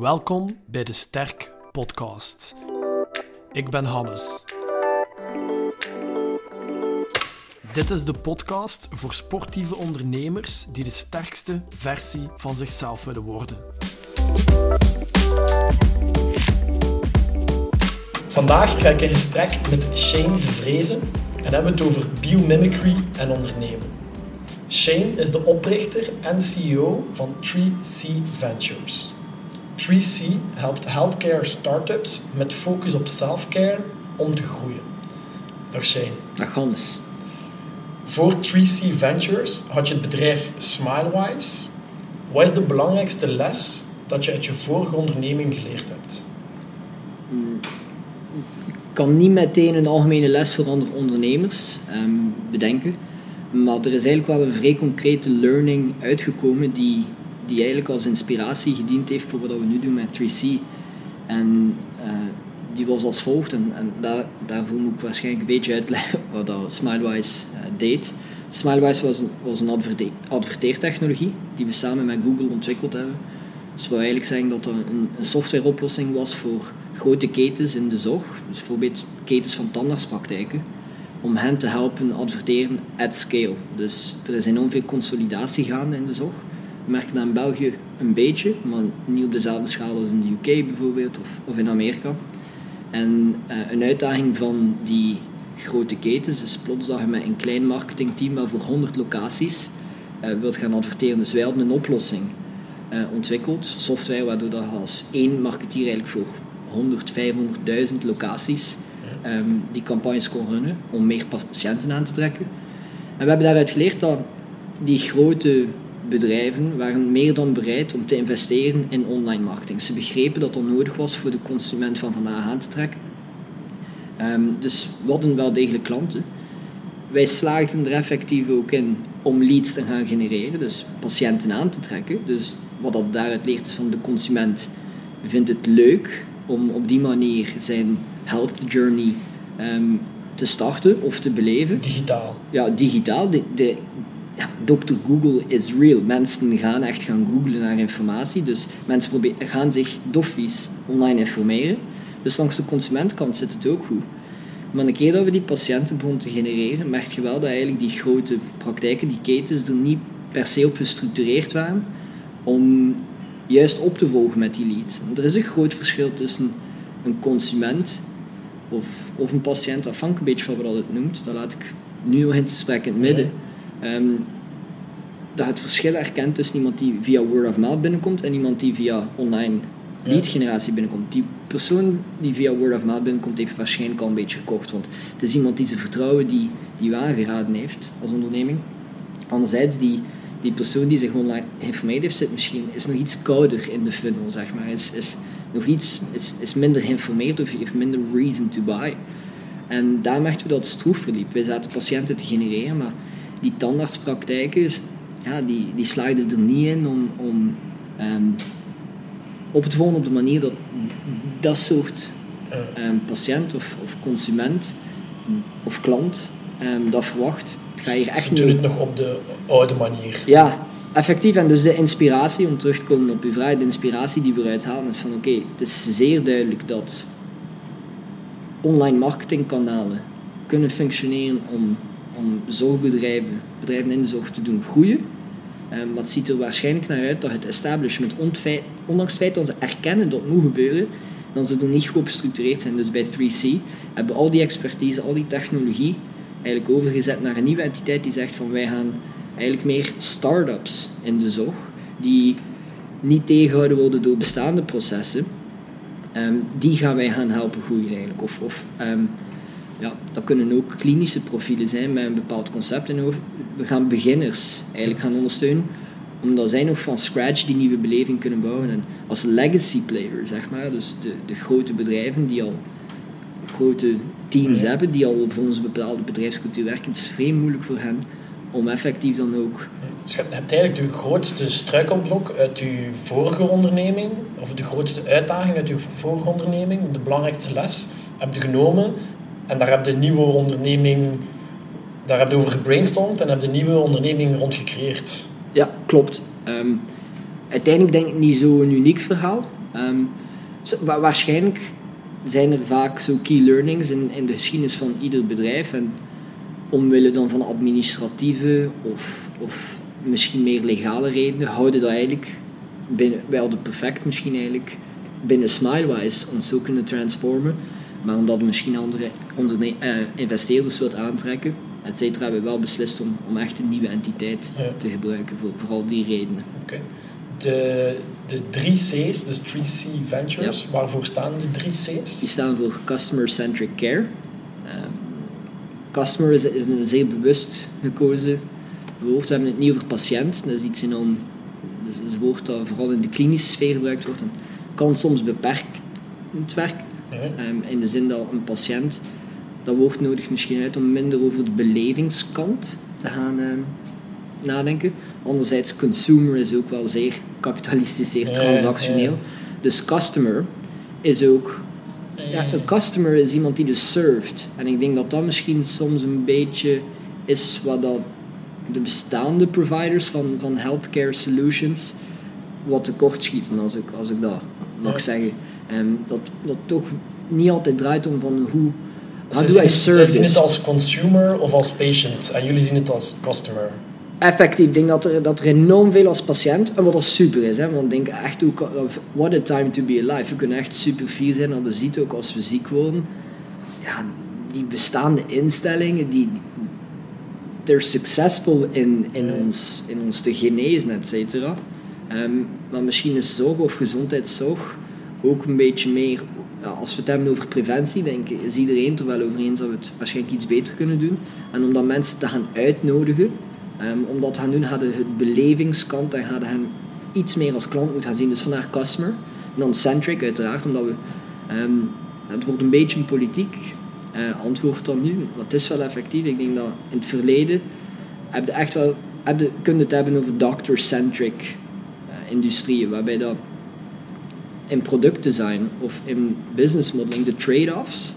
Welkom bij de Sterk Podcast. Ik ben Hannes. Dit is de podcast voor sportieve ondernemers die de sterkste versie van zichzelf willen worden. Vandaag ga ik in gesprek met Shane de Vrezen en hebben het over biomimicry en ondernemen. Shane is de oprichter en CEO van 3C Ventures. 3C helpt healthcare startups met focus op selfcare om te groeien. Dag Shane. Dag Hannes. Voor 3C Ventures had je het bedrijf Smilewise. Wat is de belangrijkste les dat je uit je vorige onderneming geleerd hebt? Ik kan niet meteen een algemene les voor andere ondernemers ehm, bedenken. Maar er is eigenlijk wel een vrij concrete learning uitgekomen die, die eigenlijk als inspiratie gediend heeft voor wat we nu doen met 3C. En uh, die was als volgt, en, en daar, daarvoor moet ik waarschijnlijk een beetje uitleggen wat dat Smilewise uh, deed. Smilewise was was een adverte adverteertechnologie die we samen met Google ontwikkeld hebben. Dus we wil eigenlijk zeggen dat er een, een softwareoplossing was voor grote ketens in de zorg, dus bijvoorbeeld ketens van tandartspraktijken, om hen te helpen adverteren at scale. Dus er is enorm veel consolidatie gaande in de zorg. In België een beetje, maar niet op dezelfde schaal als in de UK bijvoorbeeld of, of in Amerika. En uh, een uitdaging van die grote ketens is plots dat je met een klein marketingteam maar voor 100 locaties uh, wilt gaan adverteren. Dus wij hadden een oplossing uh, ontwikkeld, software, waardoor dat als één marketeer eigenlijk voor 100, 500.000 locaties um, die campagnes kon runnen om meer patiënten aan te trekken. En we hebben daaruit geleerd dat die grote bedrijven waren meer dan bereid om te investeren in online marketing. Ze begrepen dat dat nodig was voor de consument van vandaag aan te trekken. Um, dus we hadden wel degelijk klanten. Wij slaagden er effectief ook in om leads te gaan genereren, dus patiënten aan te trekken. Dus wat dat daaruit leert is van de consument vindt het leuk om op die manier zijn health journey um, te starten of te beleven. Digitaal. Ja, digitaal. De, de, ja, Dr. Google is real. Mensen gaan echt gaan googlen naar informatie. Dus mensen proberen, gaan zich doffies online informeren. Dus langs de consumentkant zit het ook goed. Maar een keer dat we die patiënten begonnen te genereren, merk je wel dat eigenlijk die grote praktijken, die ketens, er niet per se op gestructureerd waren om juist op te volgen met die leads. Want er is een groot verschil tussen een consument of, of een patiënt, afhankelijk een beetje van wat het noemt. Dat laat ik nu nog in het gesprek in het midden. Um, dat het verschil erkent tussen iemand die via word of mouth binnenkomt en iemand die via online lead generatie binnenkomt. Die persoon die via word of mouth binnenkomt, heeft waarschijnlijk al een beetje gekocht. Want het is iemand die ze vertrouwen, die, die u aangeraden heeft als onderneming. Anderzijds, die, die persoon die zich online geïnformeerd heeft, zit misschien, is nog iets kouder in de funnel, zeg maar. Is, is nog iets, is, is minder geïnformeerd of heeft minder reason to buy. En daar merkten we dat het stroef verliep. Wij zaten patiënten te genereren, maar die tandartspraktijken, ja, die, die slaagden er niet in om, om um, op te volgen op de manier dat dat soort um, patiënt of, of consument of klant um, dat verwacht. Ga je echt Ze doen het nog op de oude manier. Ja, effectief. En dus de inspiratie, om terug te komen op uw vraag, de inspiratie die we eruit halen is van oké, okay, het is zeer duidelijk dat online marketingkanalen kunnen functioneren om, om zorgbedrijven, bedrijven in de zorg te doen groeien. Maar het ziet er waarschijnlijk naar uit dat het establishment, ondanks het feit dat ze erkennen dat het moet gebeuren, dan ze er niet goed gestructureerd zijn. Dus bij 3C hebben al die expertise, al die technologie eigenlijk overgezet naar een nieuwe entiteit die zegt van wij gaan eigenlijk meer start-ups in de zorg, die niet tegengehouden worden door bestaande processen, um, die gaan wij gaan helpen groeien eigenlijk. Of, of um, ja, dat kunnen ook klinische profielen zijn met een bepaald concept in hoofd. We gaan beginners eigenlijk gaan ondersteunen, omdat zij nog van scratch die nieuwe beleving kunnen bouwen. En als legacy player, zeg maar, dus de, de grote bedrijven die al grote teams ja. hebben, die al voor onze bepaalde bedrijfscultuur werken, het is vreemd moeilijk voor hen om effectief dan ook... Dus je hebt eigenlijk de grootste struikelblok uit je vorige onderneming, of de grootste uitdaging uit je vorige onderneming, de belangrijkste les, heb je genomen en daar heb je een nieuwe onderneming, daar heb over gebrainstormd en heb je een nieuwe onderneming rond gecreëerd. Ja, klopt. Um, uiteindelijk denk ik niet zo'n uniek verhaal. Ehm, waarschijnlijk zijn er vaak zo key learnings in, in de geschiedenis van ieder bedrijf. En omwille dan van administratieve of, of misschien meer legale redenen houden dat eigenlijk binnen, wij hadden perfect misschien eigenlijk binnen Smilewise ons zo kunnen transformen. Maar omdat misschien andere onderne- eh, investeerders wilt aantrekken, et cetera, hebben we wel beslist om, om echt een nieuwe entiteit Ja. te gebruiken voor, voor al die redenen. Oké. De, de drie C's, dus 3C Ventures, waarvoor staan de drie Die C's? staan voor Customer Centric Care. Ehm, customer is, is een zeer bewust gekozen woord. We hebben het niet over patiënt. Dat is iets enorm... Dat is een woord dat vooral in de klinische sfeer gebruikt wordt. En kan soms beperkt werken. Ehm, in de zin dat een patiënt... Dat woord nodigt misschien uit om minder over de belevingskant te gaan ehm, nadenken. Anderzijds, consumer is ook wel zeer kapitalistisch, zeer transactioneel. Dus customer is ook ja, een customer is iemand die dus served. En ik denk dat dat misschien soms een beetje is wat dat de bestaande providers van, van healthcare solutions wat tekort schieten, als ik, als ik dat mag Ja. zeggen. En dat, dat toch niet altijd draait om van hoe... How do zien, I het- zij serve zien het this? als consumer of als patient en jullie zien het als customer. Effectief, ik denk dat er, dat er enorm veel als patiënt, en wat dat super is, hè, want ik denk echt ook, of what a time to be alive. We kunnen echt super fier zijn, dat je ziet ook als we ziek worden. Ja, die bestaande instellingen, die, they're successful in, in, Ja. ons, in ons te genezen, et cetera. Ehm, maar misschien is zorg of gezondheidszorg ook een beetje meer, als we het hebben over preventie, denk ik, is iedereen er wel over eens dat we het waarschijnlijk iets beter kunnen doen. En om dan mensen te gaan uitnodigen, ehm, om dat te gaan doen, hadden het belevingskant en hadden hen iets meer als klant moeten gaan zien. Dus vandaar customer. En dan centric uiteraard, omdat we, ehm, het wordt een beetje een politiek eh, antwoord dan nu, maar het is wel effectief. Ik denk dat in het verleden heb echt wel, heb je, het hebben over doctor-centric eh, industrieën, waarbij dat in productdesign of in business modeling de trade-offs,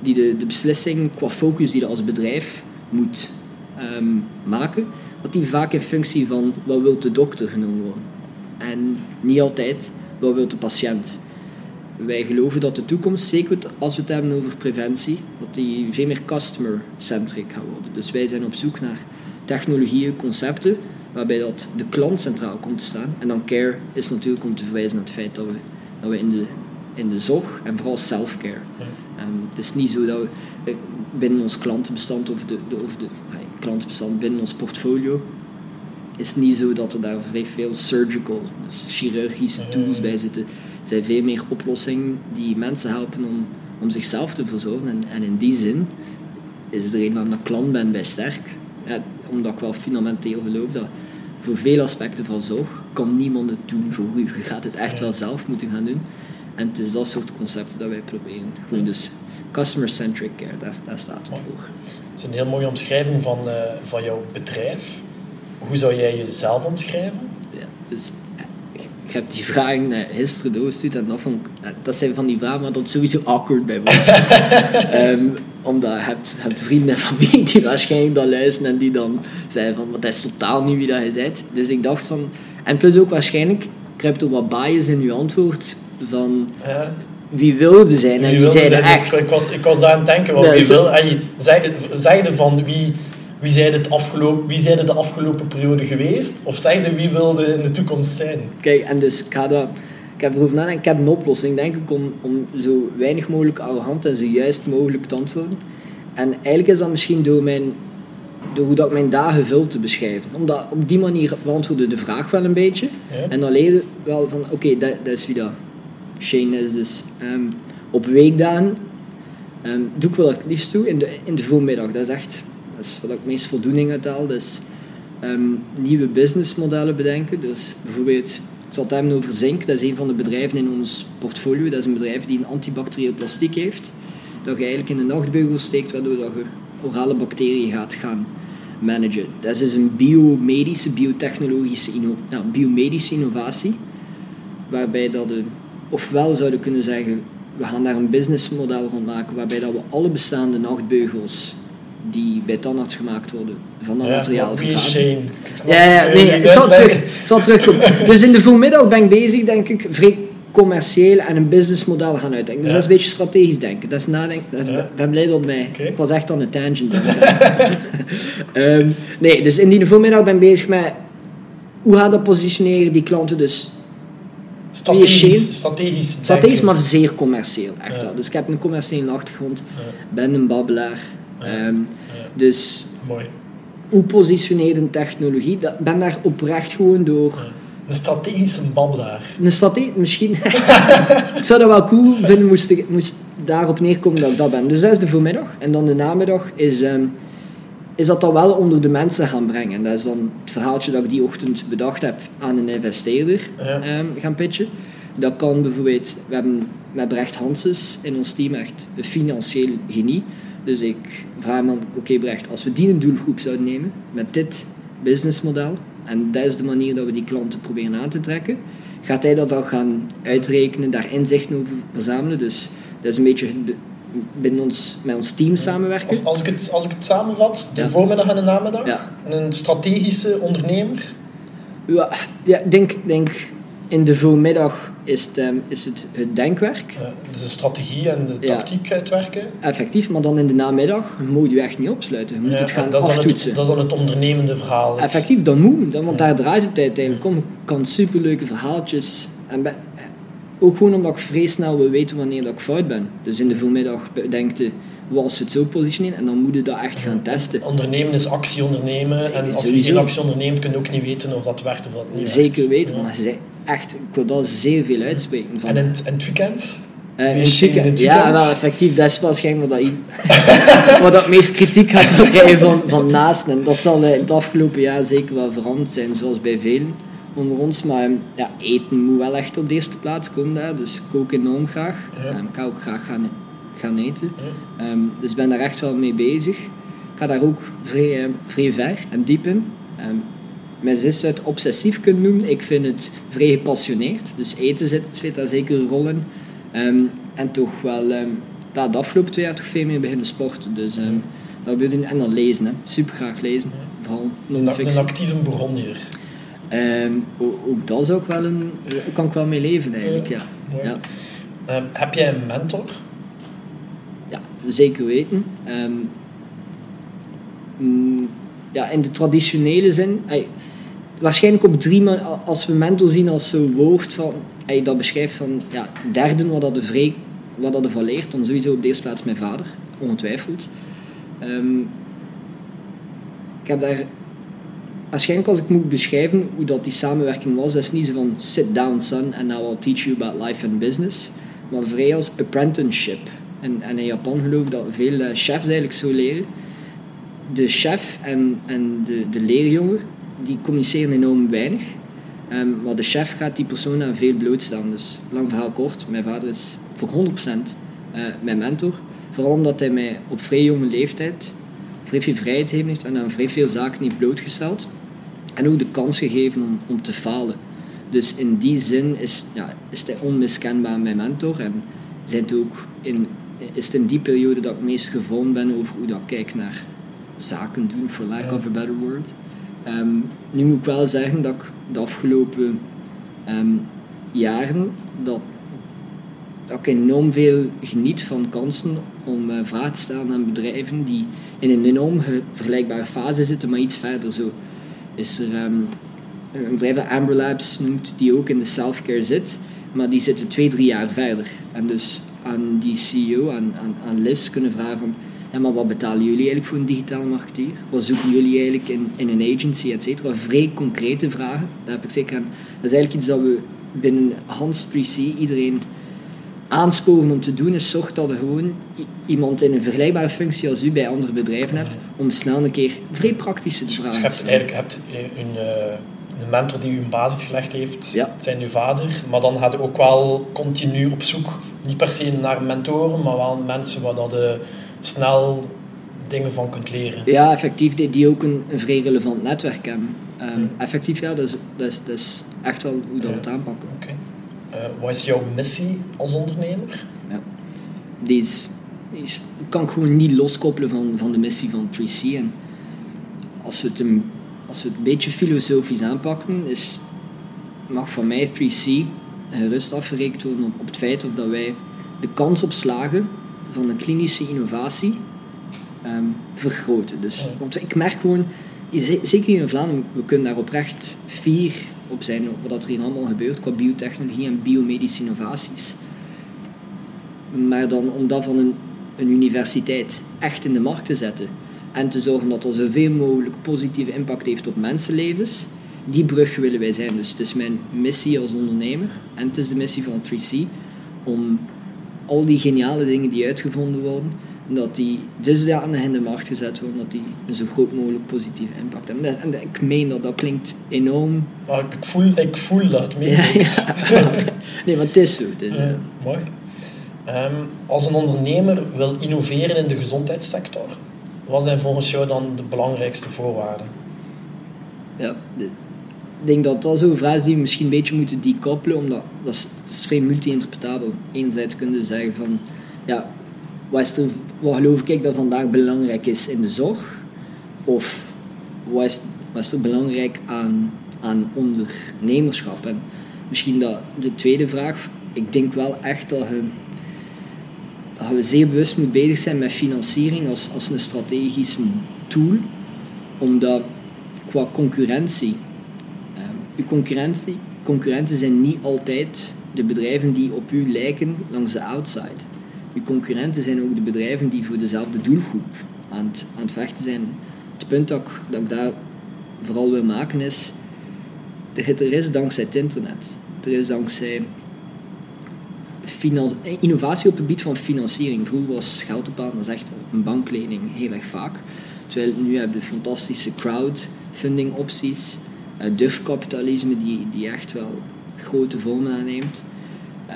die de, de beslissing qua focus die je als bedrijf moet ehm, maken, dat die vaak in functie van wat wil de dokter genomen worden. En niet altijd wat wil de patiënt. Wij geloven dat de toekomst, zeker als we het hebben over preventie, dat die veel meer customer-centric gaat worden. Dus wij zijn op zoek naar technologieën, concepten, waarbij dat de klant centraal komt te staan. En dan care is natuurlijk om te verwijzen naar het feit dat we, dat we in, de, in de zorg, en vooral self-care, Ehm, het is niet zo dat we eh, binnen ons klantenbestand of de, de, of de klantenbestand binnen ons portfolio is niet zo dat er daar vrij veel surgical, dus chirurgische tools bij zitten. Het zijn veel meer oplossingen die mensen helpen om, om zichzelf te verzorgen. En, en in die zin is het er een waarom ik klant ben bij Sterk. Ja, omdat ik wel fundamenteel geloof dat voor veel aspecten van zorg kan niemand het doen voor u. Je gaat het echt wel zelf moeten gaan doen. En het is dat soort concepten dat wij proberen. Gewoon dus customer-centric care, daar, daar staat het voor. Het is een heel mooie omschrijving van, eh, van jouw bedrijf. Hoe zou jij jezelf omschrijven? Ja, dus ik heb die vragen naar gisteren doorgestuurd en dat, vond ik, eh, dat zijn van die vragen waar dat sowieso awkward bij wordt. Ehm, omdat je hebt, je hebt vrienden en familie die waarschijnlijk dat luisteren en die dan zeggen van, wat is totaal niet wie dat je bent. Dus ik dacht van, en plus ook waarschijnlijk kruipt er wat bias in je antwoord van Ja. wie wilde zijn en wie, wilde zijn echt. Ik, ik was, ik was daar aan het denken, want Ja, wie wil... Ey, zeg, zeg je van wie, wie zijn het afgelopen, wie zijn de afgelopen periode geweest? Of zeg je wie wilde in de toekomst zijn? Kijk, en dus ik ga dat... Ik heb erover nadenken, ik heb een oplossing, denk ik, om, om zo weinig mogelijk arrogant en zo juist mogelijk te antwoorden. En eigenlijk is dat misschien door, mijn, door hoe dat ik mijn dagen vul te beschrijven. Omdat op die manier beantwoordde de vraag wel een beetje. Ja. En dan leer je wel van, oké, dat, dat is wie dat Shane is. Dus ehm, op weekdagen ehm, doe ik wel het liefst toe in de, in de voormiddag. Dat is echt wat ik meest voldoening uit haal. Dus ehm, nieuwe businessmodellen bedenken. Dus bijvoorbeeld, ik zal het hebben over Zink. Dat is een van de bedrijven in ons portfolio. Dat is een bedrijf die een antibacterieel plastiek heeft. Dat je eigenlijk in de nachtbeugel steekt, waardoor dat je orale bacteriën gaat gaan managen. Dat is een biomedische, biotechnologische inno- nou, biomedische innovatie. Waarbij dat we ofwel zouden kunnen zeggen, we gaan daar een businessmodel van maken waarbij dat we alle bestaande nachtbeugels die bij tandarts gemaakt worden, van dat Ja, materiaal. Shane? Ja, ja, het, nee, eh, ik zal, terug, zal terugkomen. Dus in de voormiddag ben ik bezig, denk ik, vrij commercieel en een businessmodel gaan uitdenken. Dus Ja. dat is een beetje strategisch denken. Dat is nadenken. Ja. Ik ben blij dat mij. Oké. Ik was echt aan de tangent. Ehm, nee, dus in die voormiddag ben ik bezig met hoe gaan dat positioneren, die klanten dus Strategisch, strategisch strategisch, maar zeer commercieel. Echt Ja. wel. Dus ik heb een commerciële achtergrond, ben een babbelaar. Ja, dus mooi. hoe een technologie? Dat ben daar oprecht gewoon door. Een strategische babbelaar. een strategie misschien. ik zou dat wel cool vinden, moest, ik, moest daarop neerkomen dat ik dat ben. Dus dat is de voormiddag. En dan de namiddag is, ehm, is dat dan wel onder de mensen gaan brengen. En dat is dan het verhaaltje dat ik die ochtend bedacht heb aan een investeerder Ja. ehm, gaan pitchen. Dat kan bijvoorbeeld, we hebben met Brecht Hanses in ons team echt een financieel genie. Dus ik vraag dan, oké Brecht, als we die een doelgroep zouden nemen met dit businessmodel, en dat is de manier dat we die klanten proberen aan te trekken, gaat hij dat dan gaan uitrekenen, daar inzichten over verzamelen. Dus dat is een beetje binnen ons, met ons team samenwerken. Als, als, ik het, als ik het samenvat, de Ja. voormiddag en de namiddag. Ja. Een strategische ondernemer. Ja, ja ik denk, denk in de voormiddag is het, ehm, is het, het denkwerk. Ja, dus de strategie en de Ja. tactiek uitwerken. Effectief, maar dan in de namiddag moet je echt niet opsluiten. Je moet Ja, het gaan dat, is dan het, dat is dan het ondernemende verhaal. Het- Effectief, dat moet. Dan, want daar draait het uiteindelijk om. Ik kan superleuke verhaaltjes. En ook gewoon omdat ik vrij snel wil weten wanneer dat ik fout ben. Dus in de voormiddag denkt je, wat als we het zo positioneren? En dan moet je dat echt gaan testen. Ondernemen is actie ondernemen. En als je geen actie onderneemt, kun je ook niet weten of dat werkt of dat niet Zeker werkt. weten, maar echt, ik wil dat zeer veel uitspreken. Van, En in, het- in het weekend? Eh, in weekend- ja, wel effectief. Dat is waarschijnlijk wat, dat wat dat meest kritiek gaat krijgen van, van naasten. En dat zal eh, in het afgelopen jaar zeker wel veranderd zijn, zoals bij velen onder ons. Maar eh, ja, eten moet wel echt op de eerste plaats komen daar. Dus ik kook enorm graag. Ja. Eh, ik ga ook graag gaan, gaan eten. Ja. Ehm, dus ik ben daar echt wel mee bezig. Ik ga daar ook vrij, vrij ver en diep in. Ehm, mijn zus het obsessief kunnen noemen. Ik vind het vrij gepassioneerd. Dus eten zit, speelt daar zeker een rol in. Ehm, en toch wel, ja, de afgelopen twee jaar toch veel meer beginnen sporten. Dus ehm, dat wil doen. En dan lezen. Hè. Super graag lezen. Vooral Een, een non-fiction. actieve. Ehm, o- ook dat is ook wel een... Daar kan ik wel mee leven eigenlijk, ja. Ja, heb jij een mentor? ja zeker weten. Mm, ja, in de traditionele zin... waarschijnlijk op drie man als we mentor zien als zo'n woord van... ey, dat beschrijft van... Ja, derden wat dat de vrij... Wat dat ervan leert, dan sowieso op de eerste plaats mijn vader. Ongetwijfeld. Ehm, ik heb daar... Waarschijnlijk als ik moet beschrijven hoe dat die samenwerking was, dat is niet zo van sit down son and now I'll teach you about life and business. Maar vrij als apprenticeship. En, en in Japan geloof ik dat veel eh, chefs eigenlijk zo leren. De chef en, en de, de leerjongen, die communiceren enorm weinig. Ehm, maar de chef gaat die persoon aan veel blootstaan. Dus lang verhaal kort, mijn vader is voor 100% eh, mijn mentor. Vooral omdat hij mij op vrij jonge leeftijd vrij veel vrijheid heeft en aan vrij veel zaken heeft blootgesteld. En ook de kans gegeven om, om te falen. Dus in die zin is, ja, is hij onmiskenbaar mijn mentor. En zijn het ook in, is het in die periode dat ik het meest gevormd ben over hoe dat ik kijk naar zaken doen, for lack of a better word. Ehm, nu moet ik wel zeggen dat ik de afgelopen ehm, jaren dat, dat ik enorm veel geniet van kansen om eh vragen te stellen aan bedrijven die in een enorm ge- vergelijkbare fase zitten, maar iets verder. Zo is er ehm, een bedrijf dat Amber Labs noemt, die ook in de self-care zit, maar die zitten twee, drie jaar verder. En dus aan die CEO, aan, aan, aan Liz, kunnen vragen ja, maar wat betalen jullie eigenlijk voor een digitale marketeer? Wat zoeken jullie eigenlijk in, in een agency, et cetera? Vrij concrete vragen. Daar heb ik zeker aan. Dat is eigenlijk iets dat we binnen Hans 3C iedereen aansporen om te doen, is zorg dat je gewoon iemand in een vergelijkbare functie als u bij andere bedrijven hebt, om snel een keer vrij praktische Dus vragen je te hebt stellen. eigenlijk hebt een, eh, een mentor die u een basis gelegd heeft, Ja. zijn uw vader. Maar dan gaat u ook wel continu op zoek, niet per se naar mentoren, maar wel mensen waar dat je snel dingen van kunt leren. Ja, effectief, die, die ook een, een vrij relevant netwerk hebben. Ehm, Hmm. Effectief, ja, dat is, dat, is, dat is echt wel hoe dat we Ja. het aanpakken. Oké. Eh, wat is jouw missie als ondernemer? Die is, die is, kan ik gewoon niet loskoppelen van, van de missie van 3C. En als we, het een, als we het een beetje filosofisch aanpakken, is, mag van mij 3C gerust afgerekend worden op, op het feit of dat wij de kans op slagen van een klinische innovatie ehm, vergroten. Dus, Want ik merk gewoon, zeker in Vlaanderen, we kunnen daar oprecht fier op zijn wat er hier allemaal gebeurt qua biotechnologie en biomedische innovaties. Maar dan om dat van een, een universiteit echt in de markt te zetten en te zorgen dat er zoveel mogelijk positieve impact heeft op mensenlevens, die brug willen wij zijn. Dus het is mijn missie als ondernemer en het is de missie van 3C om al die geniale dingen die uitgevonden worden, dat die dusdanig in de markt gezet worden dat die een zo groot mogelijk positieve impact hebben. En ik meen dat, dat klinkt enorm... Maar ik, voel, ik voel dat, meen ja, Nee, maar het is zo. Het is, mooi. Ehm, als een ondernemer wil innoveren in de gezondheidssector, wat zijn volgens jou dan de belangrijkste voorwaarden? Ja, denk dat dat zo'n vraag is die we misschien een beetje moeten decoupelen, omdat dat is, dat is vrij multi-interpretabel. Enerzijds kunnen we zeggen van, ja, wat, geloof ik dat vandaag belangrijk is in de zorg? Of wat is, wat is er belangrijk aan, aan ondernemerschap? En misschien dat de tweede vraag, ik denk wel echt dat je dat we zeer bewust moet bezig zijn met financiering als, als een strategische tool, omdat qua concurrentie, uw concurrentie, concurrenten zijn niet altijd de bedrijven die op u lijken langs de outside. Uw concurrenten zijn ook de bedrijven die voor dezelfde doelgroep aan het, aan het vechten zijn. Het punt dat ik, dat daar vooral wil maken is, er is dankzij het internet, er is dankzij innovatie op het gebied van financiering. Vroeger was geld ophalen, dat is echt een banklening heel erg vaak. Terwijl nu heb je fantastische crowdfunding opties, eh, durfkapitalisme die, die echt wel grote vormen aanneemt. Uh,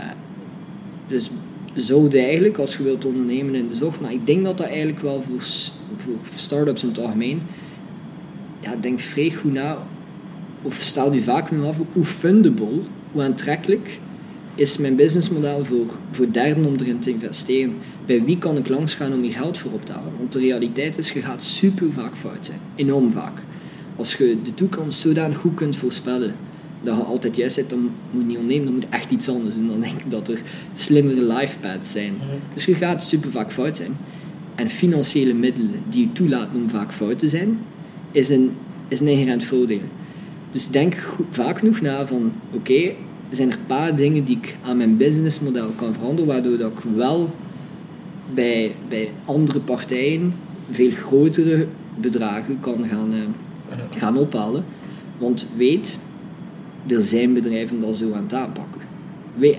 dus zouden eigenlijk, als je wilt ondernemen in de zorg, maar ik denk dat dat eigenlijk wel voor, voor start-ups in het algemeen, ja, denk vrij goed na, of stel je vaak nu af hoe fundable, hoe aantrekkelijk is mijn businessmodel voor, voor derden om erin te investeren. Bij wie kan ik langs gaan om hier geld voor op te halen? Want de realiteit is, je gaat super vaak fout zijn. Enorm vaak. Als je de toekomst zodanig goed kunt voorspellen, dat je altijd juist zit, dan moet je niet ondernemen, dan moet je echt iets anders doen. Dan denk ik dat er slimmere lifepaths zijn. Mhm. Dus je gaat super vaak fout zijn. En financiële middelen die je toelaten om vaak fout te zijn, is een, is een inherent voordeel. Dus denk vaak genoeg na van, oké, zijn er een paar dingen die ik aan mijn businessmodel kan veranderen, waardoor dat ik wel bij, bij andere partijen veel grotere bedragen kan gaan, uh, gaan ophalen. Want weet, er zijn bedrijven dat zo aan het aanpakken.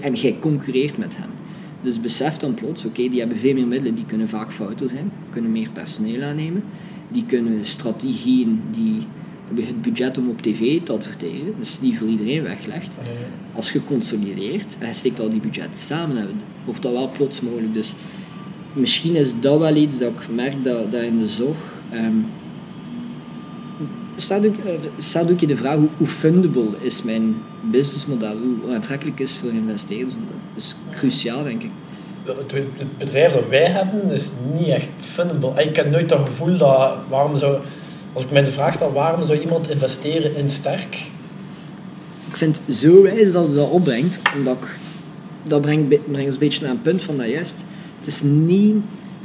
En jij concurreert met hen. Dus besef dan plots, oké, die hebben veel meer middelen, die kunnen vaak fouter zijn, kunnen meer personeel aannemen, die kunnen strategieën die het budget om op tv te adverteren, dus niet voor iedereen weggelegd. Als je consolideert en je steekt al die budgetten samen, wordt dat wel plots mogelijk. Dus misschien is dat wel iets dat ik merk dat, dat in de zorg. Um, staat, ook, eh, staat ook je de vraag hoe, hoe fundable is mijn businessmodel, hoe aantrekkelijk is voor investeerders. Dat is cruciaal, denk ik. Het bedrijf dat wij hebben is niet echt fundable. Ik heb nooit dat gevoel dat waarom zou als ik mij de vraag stel, waarom zou iemand investeren in sterk? Ik vind het zo wijs dat het dat opbrengt, omdat ik, dat brengt, brengt ons een beetje naar een punt van dat juist. Het is niet,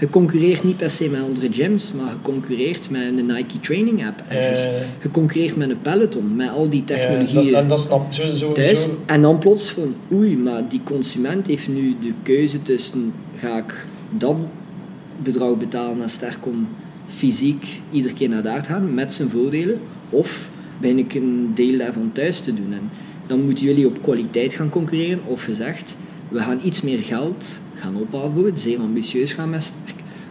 je concurreert niet per se met andere gyms, maar je concurreert met een Nike training app ergens. je concurreert met een Peloton, met al die technologieën. Ja, en dat snap zo, zo, thuis. En dan plots van, oei, maar die consument heeft nu de keuze tussen, ga ik dat bedrag betalen naar sterk om fysiek iedere keer naar daar gaan met zijn voordelen, of ben ik een deel daarvan thuis te doen. En dan moeten jullie op kwaliteit gaan concurreren, of gezegd, we gaan iets meer geld gaan ophalen voor het, zeer ambitieus gaan met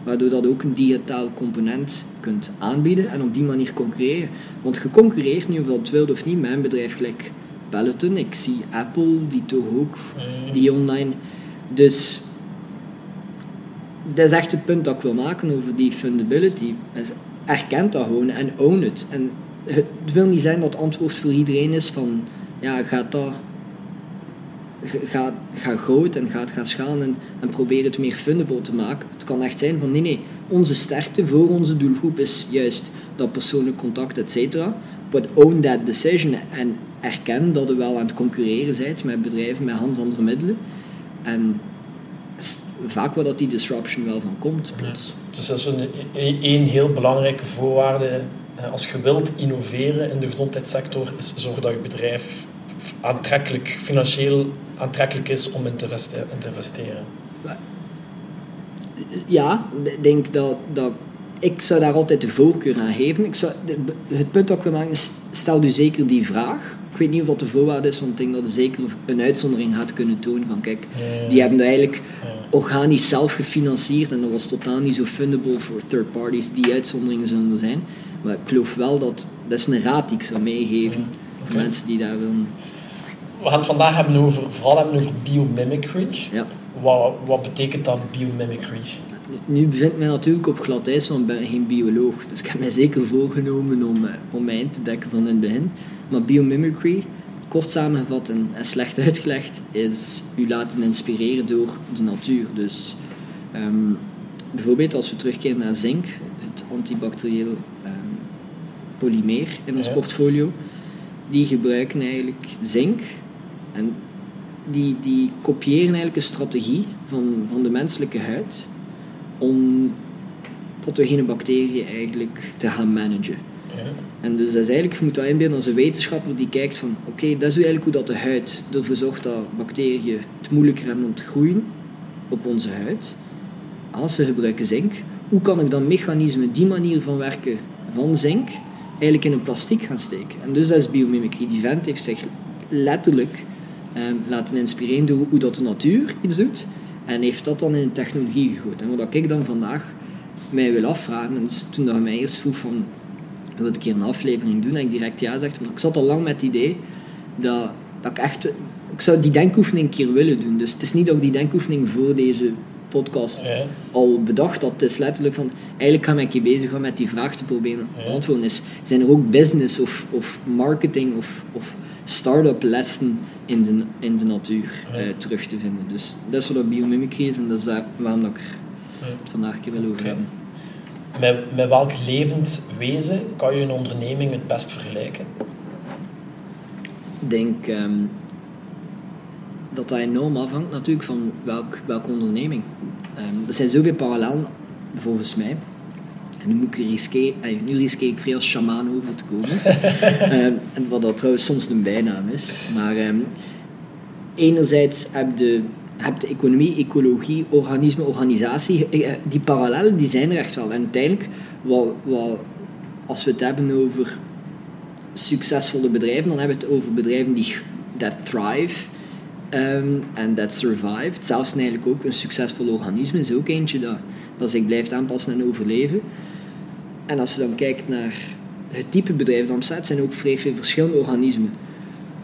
waardoor dat ook een digitaal component kunt aanbieden en op die manier concurreren. Want je concurreert nu, of dat wilt of niet, met een bedrijf gelijk Peloton. Ik zie Apple, die toch ook, mm. die online. Dus dat is echt het punt dat ik wil maken over die fundability. Erkent dat gewoon en own it. En het wil niet zijn dat het antwoord voor iedereen is van ja, gaat dat ga, ga groot en gaat gaan schalen en, en probeer het meer fundable te maken. Het kan echt zijn van nee, nee, onze sterkte voor onze doelgroep is juist dat persoonlijk contact, et cetera. but own that decision en erken dat je wel aan het concurreren bent met bedrijven met hans andere middelen. En vaak waar dat die disruption wel van komt. Plots. Dus dat is een, een heel belangrijke voorwaarde als je wilt innoveren in de gezondheidssector, is zorg dat je bedrijf aantrekkelijk, financieel aantrekkelijk is om in te investeren. Ja, ik denk dat, dat ik zou daar altijd de voorkeur aan geven. Ik zou, het punt dat ik wil maken is, stel u zeker die vraag. Ik weet niet of dat de voorwaarde is, want ik denk dat je zeker een uitzondering gaat kunnen tonen van kijk, die hebben dat eigenlijk organisch zelf gefinancierd en dat was totaal niet zo fundable voor third parties. Die uitzonderingen zullen er zijn. Maar ik geloof wel dat, dat is een raad die ik zou meegeven mensen die daar willen. We gaan het vandaag hebben over, vooral hebben over biomimicry. Ja. Wat, wat betekent dan biomimicry? Nu bevind ik mij natuurlijk op glad ijs, want ik ben geen bioloog. Dus ik heb mij zeker voorgenomen om, eh, om mij in te dekken van in het begin. Maar biomimicry, kort samengevat en, slecht uitgelegd, is u laten inspireren door de natuur. Dus ehm, bijvoorbeeld als we terugkeren naar zink, het antibacterieel um, polymeer in ons portfolio, die gebruiken eigenlijk zink en die, die kopiëren eigenlijk een strategie van, van de menselijke huid om pathogene bacteriën eigenlijk te gaan managen. Ja. En dus dat is eigenlijk, je moet dat inbeelden als een wetenschapper die kijkt van oké, dat is eigenlijk hoe dat de huid ervoor zorgt dat bacteriën het moeilijker hebben om te groeien op onze huid. Als ze gebruiken zink, hoe kan ik dan mechanismen, die manier van werken van zink, eigenlijk in een plastic gaan steken? En dus dat is biomimicry. Die vent heeft zich letterlijk ehm, laten inspireren door hoe dat de natuur iets doet. En heeft dat dan in een technologie gegooid. En wat ik dan vandaag mij wil afvragen, en toen dat mij eerst vroeg van, wil ik hier een aflevering doen? En ik direct ja zeg, maar ik zat al lang met het idee dat, dat ik echt... Ik zou die denkoefening een keer willen doen. Dus het is niet dat ik die denkoefening voor deze podcast al bedacht. Het is letterlijk van, eigenlijk ga ik keer bezig gaan met die vraag te proberen antwoorden. Is, zijn er ook business of, of marketing of, of start-up lessen in de, in de natuur uh, terug te vinden. Dus dat is wat biomimicry is en dat is daar, waarom ik er vandaag een keer wil over hebben. Met, met welk levend wezen kan je een onderneming het best vergelijken? Ik denk um, dat dat enorm afhangt natuurlijk van welk, welke onderneming. Um, er zijn zoveel parallellen volgens mij. En nu, moet ik riskeer, nu riskeer ik vrij als shamaan over te komen. um, en wat dat trouwens soms een bijnaam is. Maar um, enerzijds heb de, heb de economie, ecologie, organisme, organisatie. Eh, eh, die parallellen die zijn er echt wel. En uiteindelijk, wat, wat, als we het hebben over succesvolle bedrijven, dan hebben we het over bedrijven die that thrive en um, that survived. Zelfs eigenlijk ook een succesvol organisme is ook eentje dat, dat zich blijft aanpassen en overleven. En als je dan kijkt naar het type bedrijf dat bestaat, zijn ook vrij veel verschillende organismen.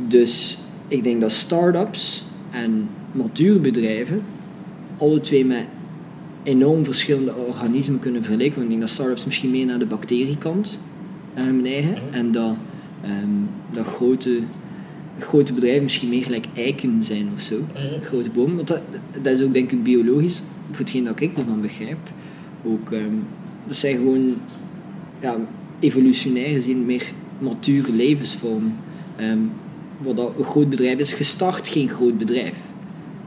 Dus ik denk dat start-ups en matuurbedrijven alle twee met enorm verschillende organismen kunnen vergelijken. Ik denk dat start-ups misschien meer naar de bacteriekant uh, neigen en dat, um, dat grote, grote bedrijven misschien meer gelijk eiken zijn of zo. Grote bomen. Want dat, dat is ook denk ik biologisch, voor hetgeen dat ik ervan begrijp. Ook, um, dat zijn gewoon ja, evolutionair gezien meer mature levensvormen. Um, wat een groot bedrijf is, gestart geen groot bedrijf.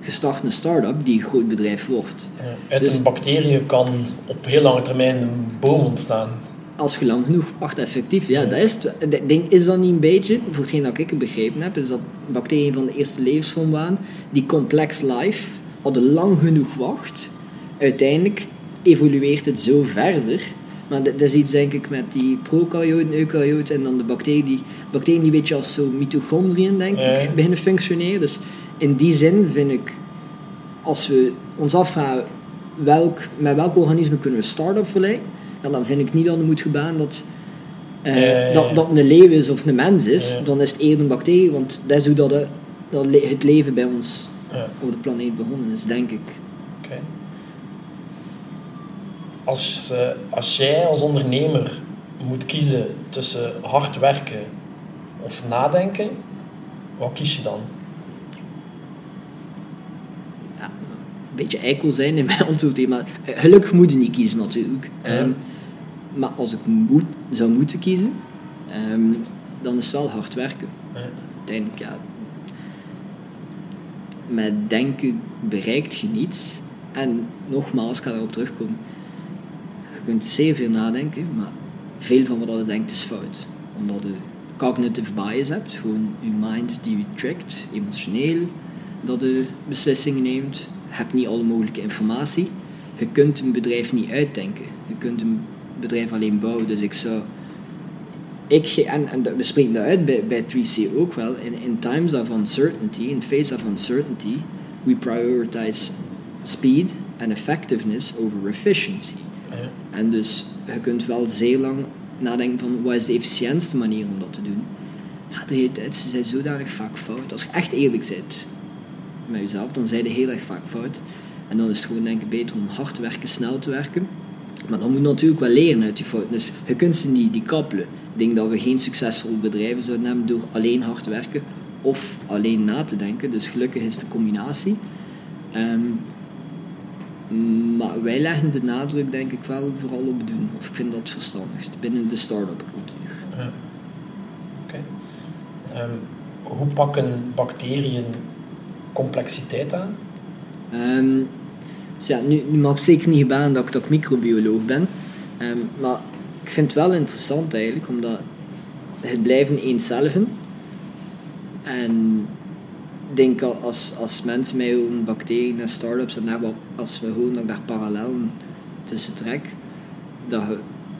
Gestart een start-up die een groot bedrijf wordt. Ja, uit dus, een bacterie kan op heel lange termijn een boom ontstaan. Als je lang genoeg wacht, effectief. Ja, dat is het. Denk, is dat niet een beetje, voor hetgeen dat ik begrepen heb, is dat bacteriën van de eerste levensvorm waren, die complex life hadden lang genoeg wacht. Uiteindelijk evolueert het zo verder maar dat, is iets denk ik met die prokaryoten, eukaryoten en dan de bacteriën die, bacteriën die een beetje als zo mitochondriën denk ik beginnen functioneren. Dus in die zin vind ik, als we ons afvragen welk, met welk organisme kunnen we start-up vergelijken, dan vind ik niet dat er moet gebaan dat, uh, dat, dat een leeuw is of een mens is. Dan is het eerder een bacterie, want dat is hoe dat, dat het leven bij ons op de planeet begonnen is, denk ik als, uh, als jij als ondernemer moet kiezen tussen hard werken of nadenken, wat kies je dan? Ja, een beetje eikel zijn in mijn antwoord, maar eh, gelukkig moet je niet kiezen natuurlijk. Um, maar als ik moet, zou moeten kiezen, um, dan is het wel hard werken. Uiteindelijk, ja. Met denken bereikt je niets. En nogmaals, ik ga erop terugkomen. Je kunt zeer veel nadenken, maar veel van wat je denkt is fout. Omdat je cognitive bias hebt, gewoon je mind die je trickt, emotioneel, dat je beslissingen neemt. Je hebt niet alle mogelijke informatie. Je kunt een bedrijf niet uitdenken. Je kunt een bedrijf alleen bouwen. Dus ik zou ik, ge- en, we spreken dat uit bij, bij 3C ook wel, in, in times of uncertainty, in face of uncertainty, we prioritize speed and effectiveness over efficiency. Ja. En dus je kunt wel zeer lang nadenken van wat is de efficiëntste manier om dat te doen. Maar de hele tijd, ze zijn zodanig vaak fout. Als je echt eerlijk bent met jezelf, dan zijn je heel erg vaak fout. En dan is het gewoon denk ik beter om hard te werken, snel te werken. Maar dan moet je natuurlijk wel leren uit die fouten. Dus je kunt ze niet die kappelen. Ik denk dat we geen succesvolle bedrijven zouden hebben door alleen hard werken of alleen na te denken. Dus gelukkig is de combinatie. Ehm, maar wij leggen de nadruk denk ik wel vooral op doen. Of ik vind dat het verstandigst binnen de start-up cultuur. Ja. Oké. Ehm, hoe pakken bacteriën complexiteit aan? Ehm, dus ja, nu, nu mag zeker niet gebaan dat ik, ik microbioloog ben. Ehm, maar ik vind het wel interessant eigenlijk, omdat het blijven eencelligen. En ik denk al als, als mensen mij horen bacteriën en start-ups en als we horen dat daar parallellen tussen trek, dat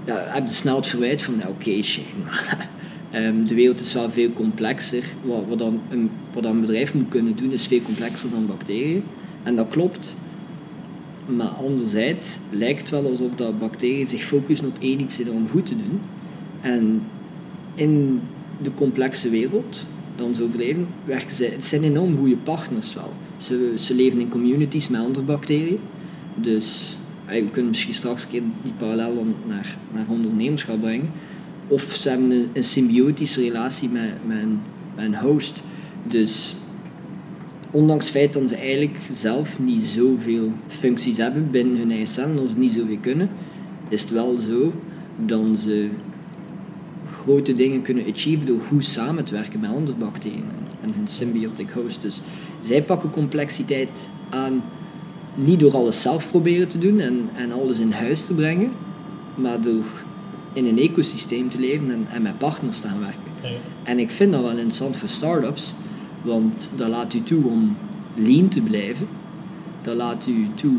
ja, heb je snel het verwijt van, ja, oké, maar ehm, de wereld is wel veel complexer. Wat, wat, dan een, wat dan een bedrijf moet kunnen doen, is veel complexer dan bacteriën. En dat klopt. Maar anderzijds lijkt het wel alsof dat bacteriën zich focussen op één iets om goed te doen. En in de complexe wereld, dan ze overleven, werken ze, het zijn enorm goede partners wel. Ze, ze leven in communities met andere bacteriën. Dus we kunnen misschien straks een keer die parallel naar, naar ondernemerschap brengen. Of ze hebben een, symbiotische relatie met, met, een, met een host. Dus ondanks het feit dat ze eigenlijk zelf niet zoveel functies hebben binnen hun eigen cellen, dat ze niet zoveel kunnen, is het wel zo dat ze grote dingen kunnen achieven door goed samen te werken met andere bacteriën en, hun symbiotic host. Dus zij pakken complexiteit aan niet door alles zelf proberen te doen en, en alles in huis te brengen, maar door in een ecosysteem te leven en, en met partners te gaan werken. Ja. En ik vind dat wel interessant voor start-ups, want dat laat u toe om lean te blijven. Dat laat u toe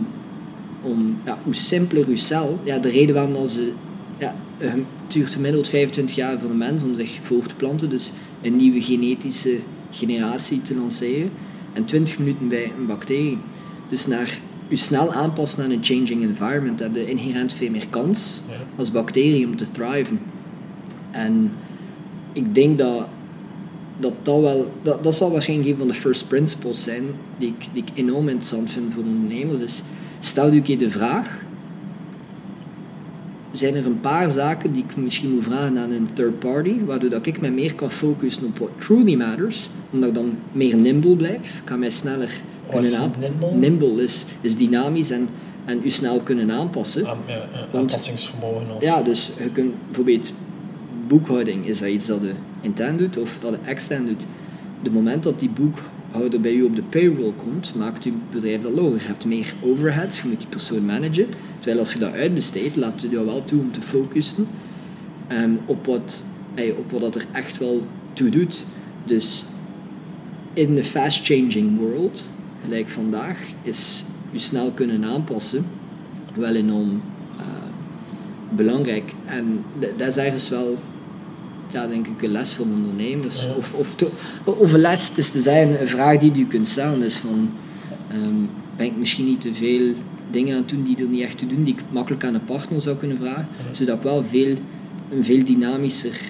om, ja, hoe simpeler uw cel, ja, de reden waarom dat ze, ja, het duurt gemiddeld 25 jaar voor een mens om zich voor te planten, dus een nieuwe genetische generatie te lanceren, en 20 minuten bij een bacterie. Dus naar u snel aanpassen aan een changing environment heb je inherent veel meer kans als bacterie om te thriven. En ik denk dat dat, dat wel, dat, dat zal waarschijnlijk een van de first principles zijn die ik, die ik enorm interessant vind voor ondernemers. Is, stel een keer de vraag, zijn er een paar zaken die ik misschien moet vragen aan een third party, waardoor dat ik mij meer kan focussen op what truly matters, omdat ik dan meer nimble blijf, ik kan mij sneller kunnen aanpassen. nimble? Nimble is, is dynamisch en, en u snel kunnen aanpassen. Aan- ja, ja, Want- aanpassingsvermogen of... Ja, dus je kunt bijvoorbeeld boekhouding, is dat iets dat je intern doet of dat je extern doet. De moment dat die boekhouder bij u op de payroll komt, maakt uw bedrijf dat loger. Je hebt meer overheads, je moet die persoon managen. Terwijl als je dat uitbesteedt, laat je jou wel toe om te focussen ehm, op, wat, ey, op wat dat er echt wel toe doet. Dus in de fast-changing world, gelijk vandaag, is je snel kunnen aanpassen wel enorm eh, belangrijk. En dat is ergens wel, ja, denk ik, een les voor ondernemers. Ja. Of, of, te- of een les, het is te zijn, een vraag die je kunt stellen is van, ehm, ben ik misschien niet te veel dingen aan het doen die er niet echt toe doen, die ik makkelijk aan een partner zou kunnen vragen, Ja. zodat ik wel veel, een veel dynamischer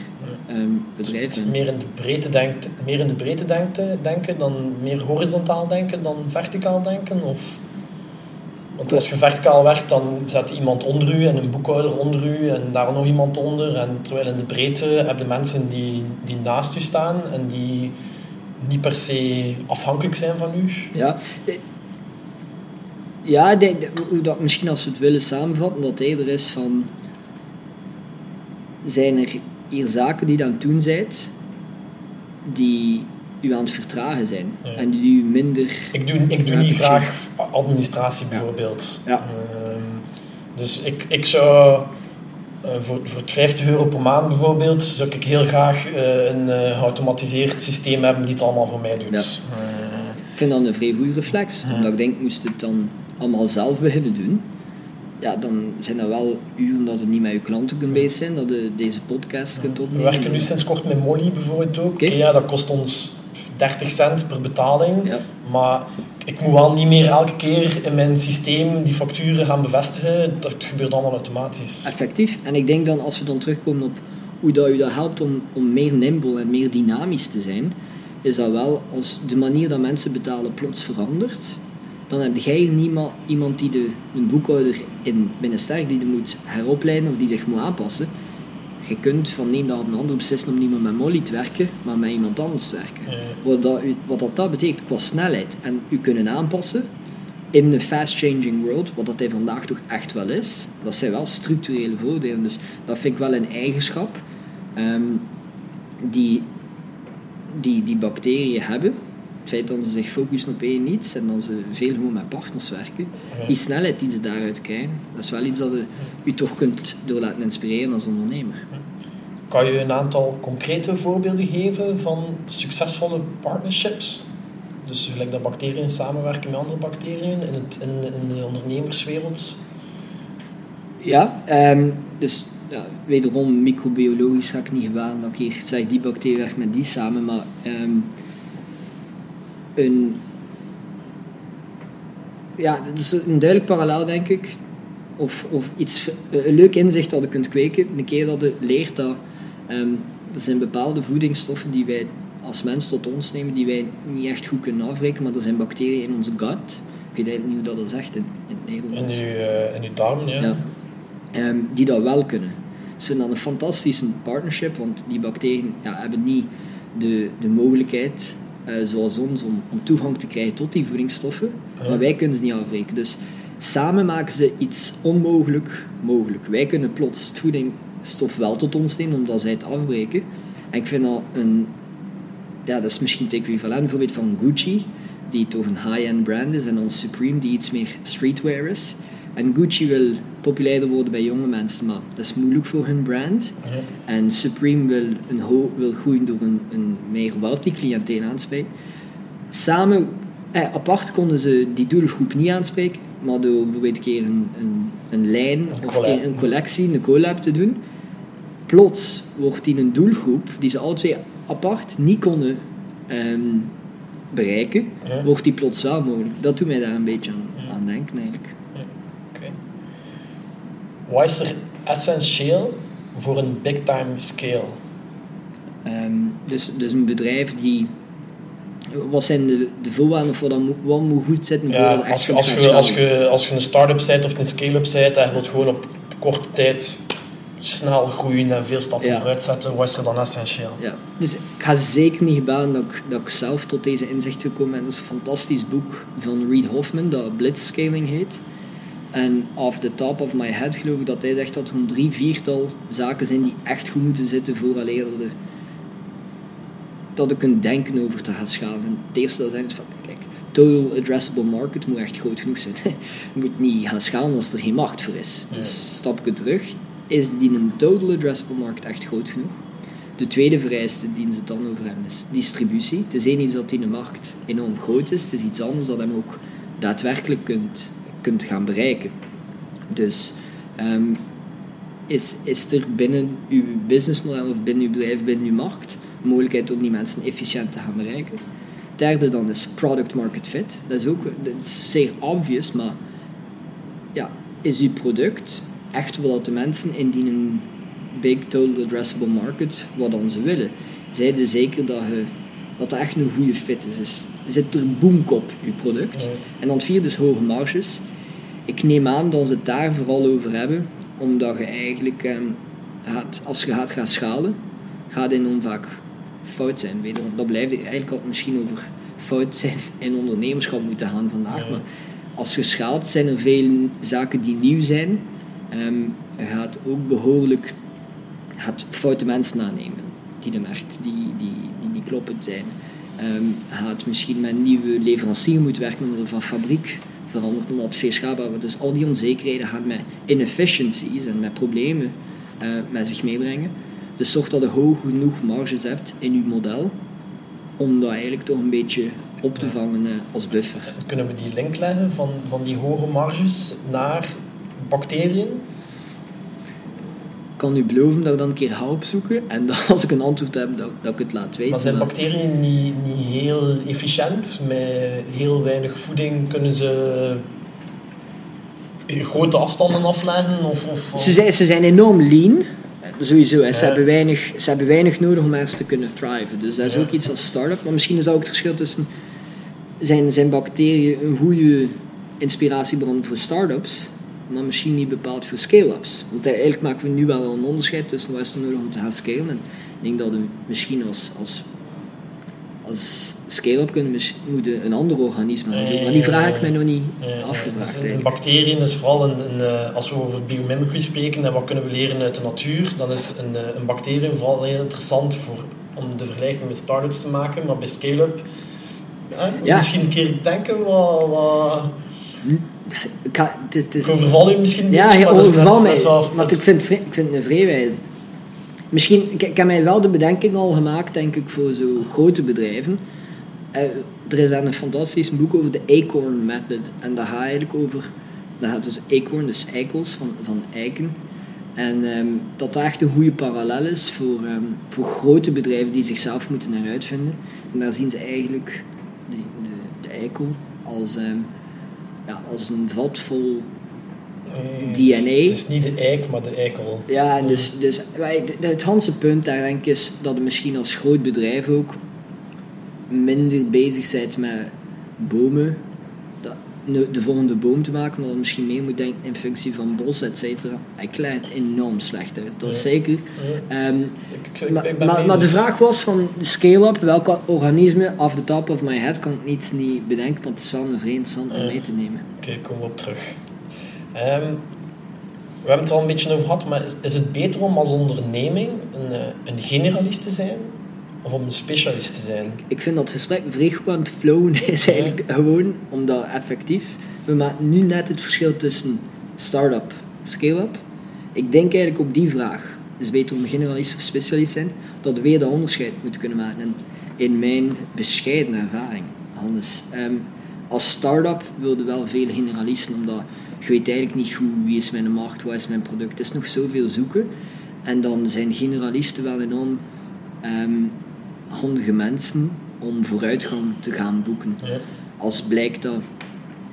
ehm, bedrijf ben. meer in de breedte, denkt, meer in de breedte denkt, denken dan meer horizontaal denken dan verticaal denken? Of? Want als je verticaal werkt, dan zet iemand onder u en een boekhouder onder u en daar nog iemand onder. En terwijl in de breedte heb je mensen die, die naast u staan en die niet per se afhankelijk zijn van u. Ja, ja denk, dat- misschien als we het willen samenvatten, dat eerder is van... Zijn er hier zaken die het doen bent, die u aan het vertragen zijn. Ja. En die u minder... Ik doe, ik doe niet graag administratie bijvoorbeeld. Ja. Ehm, dus ik, ik zou eh, voor, voor het 50 euro per maand bijvoorbeeld, zou ik heel graag eh, een eh, geautomatiseerd systeem hebben die het allemaal voor mij doet. Ja. Ik vind dat een vrij goede reflex. Omdat ik denk, moest het dan allemaal zelf beginnen doen, ja, dan zijn dat wel uren dat het niet met je klanten kunt bezig zijn, dat je deze podcast kunt we opnemen. werken nu sinds kort met Molly bijvoorbeeld ook. Oké, ja, dat kost ons 30 cent per betaling. Ja. Maar ik moet wel niet meer elke keer in mijn systeem die facturen gaan bevestigen. Dat gebeurt allemaal automatisch. Effectief. En ik denk dan, als we dan terugkomen op hoe dat u dat helpt om, om meer nimble en meer dynamisch te zijn, is dat wel als de manier dat mensen betalen plots verandert, dan heb jij hier niemand, iemand die de, een boekhouder in binnen Sterk die de moet heropleiden of die zich moet aanpassen. Je kunt van de ene dag op de andere beslissen om niet meer met Molly te werken, maar met iemand anders te werken. Ja. Wat dat, wat dat, dat betekent qua snelheid en u kunnen aanpassen in een fast-changing world, wat dat hij vandaag toch echt wel is, dat zijn wel structurele voordelen. Dus dat vind ik wel een eigenschap ehm, die, die die bacteriën hebben. Het feit dat ze zich focussen op één iets en dat ze veel gewoon met partners werken. Die snelheid die ze daaruit krijgen, dat is wel iets dat je, u toch kunt door laten inspireren als ondernemer. Kan je een aantal concrete voorbeelden geven van succesvolle partnerships? Dus gelijk dat bacteriën samenwerken met andere bacteriën in, het, in, in de ondernemerswereld. Ja, ehm, dus ja, wederom microbiologisch ga ik niet gedaan dat ik hier zeg die bacterie werkt met die samen, maar ehm, een, ja, dat is een duidelijk parallel denk ik, of, of iets, een leuk inzicht dat je kunt kweken, een keer dat je leert dat ehm, er zijn bepaalde voedingsstoffen die wij als mens tot ons nemen, die wij niet echt goed kunnen afbreken, maar er zijn bacteriën in onze gut. Ik weet eigenlijk niet hoe dat dat zegt in, in het In Nederlands. je, eh, in je darmen, ja. Ja. Ehm, die dat wel kunnen. Ze zijn dan een fantastische partnership, want die bacteriën ja, hebben niet de, de mogelijkheid, eh, zoals ons, om, om toegang te krijgen tot die voedingsstoffen. Ja. Maar wij kunnen ze niet afbreken. Dus samen maken ze iets onmogelijk mogelijk. Wij kunnen plots het voedingsstof wel tot ons nemen, omdat zij het afbreken. En ik vind dat een... Ja, dat is misschien het equivalent bijvoorbeeld van Gucci, die toch een high-end brand is, en dan Supreme, die iets meer streetwear is. En Gucci wil populairder worden bij jonge mensen, maar dat is moeilijk voor hun brand. En Supreme wil, een ho- wil groeien door een, een meer wealthy cliënteel aanspreken. Samen, eh, apart konden ze die doelgroep niet aanspreken, maar door bijvoorbeeld een keer een, een, een lijn Een of een, collectie, een collab te doen, plots wordt die een doelgroep die ze alle twee apart niet konden ehm, bereiken, wordt die plots wel mogelijk. Dat doet mij daar een beetje aan denken eigenlijk. Wat is er essentieel voor een big time scale? Ehm, dus, dus een bedrijf die. Wat zijn de, de voorwaarden voor dat wat moet goed zitten voor Ja, als, je, als, je, als, je, als je een start-up bent of een scale-up bent en je wilt gewoon op korte tijd snel groeien en veel stappen Ja. vooruit zetten, wat is er dan essentieel? Ja, dus ik ga zeker niet gebaren dat ik, dat ik zelf tot deze inzicht gekomen ben. Dat is een fantastisch boek van Reid Hoffman dat Blitzscaling heet. En off the top of my head geloof ik dat hij zegt dat er een drie, viertal zaken zijn die echt goed moeten zitten vooraleer dat dat je kunt denken over te gaan schalen. En het eerste dat zijn is van, kijk, total addressable market moet echt groot genoeg zijn. Je moet niet gaan schalen als er geen markt voor is. Dus stapje terug, is die een total addressable market echt groot genoeg? De tweede vereiste die ze het dan over hebben is distributie. Het is één iets dat in de markt enorm groot is. Het is iets anders dat hem ook daadwerkelijk kunt, kunt gaan bereiken. Dus ehm, is, is er binnen uw businessmodel of binnen uw bedrijf, binnen uw markt, een mogelijkheid om die mensen efficiënt te gaan bereiken? Derde dan is product market fit. Dat is ook dat is zeer obvious, maar ja, is uw product echt wat de mensen in die een big total addressable market, wat dan ze willen? Zijde zeker dat, je, dat er echt een goede fit is. is zit er boomkop, uw product? En dan het vierde is hoge marges. Ik neem aan dat ze het daar vooral over hebben, omdat je eigenlijk, ehm, gaat, als je gaat gaan schalen, gaat enorm vaak fout zijn. Wederom, dat blijft eigenlijk altijd misschien over fout zijn in ondernemerschap moeten gaan vandaag. Ja. Maar als je schaalt, zijn er veel zaken die nieuw zijn. Ehm, je gaat ook behoorlijk gaat foute mensen aannemen die de markt, die, die, die, die kloppend zijn. Ehm, gaat misschien met een nieuwe leverancier moeten werken omdat het van fabriek verandert, omdat het veel schaalbaar wordt. Dus al die onzekerheden gaan met inefficiencies en met problemen uh, met zich meebrengen. Dus zorg dat je hoog genoeg marges hebt in je model om dat eigenlijk toch een beetje op te vangen uh, als buffer. Kunnen we die link leggen van, van die hoge marges naar bacteriën? Ik kan u beloven dat ik dan een keer ga opzoeken en dat als ik een antwoord heb, dat, dat ik het laat weten. Maar zijn bacteriën niet, niet heel efficiënt? Met heel weinig voeding kunnen ze grote afstanden afleggen? Of, of, Ze, zijn, ze zijn enorm lean. Sowieso, ze, hebben weinig, ze hebben weinig nodig om ergens te kunnen thriven. Dus dat is ook iets als start-up. Maar misschien is dat ook het verschil tussen... Zijn, zijn bacteriën een goede inspiratiebron voor start-ups, maar misschien niet bepaald voor scale-ups. Want eigenlijk maken we nu wel een onderscheid tussen wat is er nodig om te gaan scalen. En ik denk dat we misschien als, als, als scale-up kunnen moeten een ander organisme Maar die vraag heb ik mij nog niet afgevraagd. Dus een bacteriën is vooral een, een, eh, als we over biomimicry spreken en wat kunnen we leren uit de natuur, dan is een, eh, een bacterium vooral heel interessant voor, om de vergelijking met startups te maken. Maar bij scale-up, ja. misschien een keer denken wat... wat ik, ga, het, ik overval je misschien een ja, beetje, maar overval mij. Want ik vind, ik vind het vreewijze. Misschien, ik, ik heb mij wel de bedenking al gemaakt, denk ik, voor zo grote bedrijven. Uh, er is daar een fantastisch boek over de Acorn Method. En dat gaat eigenlijk over... Dat gaat dus acorn, dus eikels van, van eiken. En um, dat daar echt een goede parallel is voor, um, voor grote bedrijven die zichzelf moeten heruitvinden. En daar zien ze eigenlijk de, de, de eikel als... Um, ja, als een vat vol DNA. Het is, het is, niet de eik, maar de eikel. Ja, en dus, dus het Hanse punt daar denk ik is dat je misschien als groot bedrijf ook minder bezig bent met bomen, de volgende boom te maken, omdat je misschien meer moet denken in functie van bos, et cetera. Ik het enorm slecht uit, dat is zeker. Um, maar, maar, de vraag was van de scale-up, welke organismen, off the top of my head, kan ik niet, niet bedenken, want het is wel een vreemd stand om mee te nemen. Oké, okay, komen we op terug. Um, we hebben het al een beetje over gehad, maar is, is het beter om als onderneming een, eh, een generalist te zijn of om een specialist te zijn? Ik vind dat gesprek vrij goed aan het flowen is eigenlijk gewoon omdat effectief. We maken nu net het verschil tussen start-up, scale-up. Ik denk eigenlijk op die vraag, is beter om generalist of specialist te zijn, dat we weer dat onderscheid moeten kunnen maken. En in mijn bescheiden ervaring, anders. Um, als start-up wilde wel veel generalisten, omdat je weet eigenlijk niet goed wie is mijn markt, wat is mijn product. Het is nog zoveel zoeken. En dan zijn generalisten wel enorm um, handige mensen om vooruitgang te gaan boeken. Ja. Als blijkt dat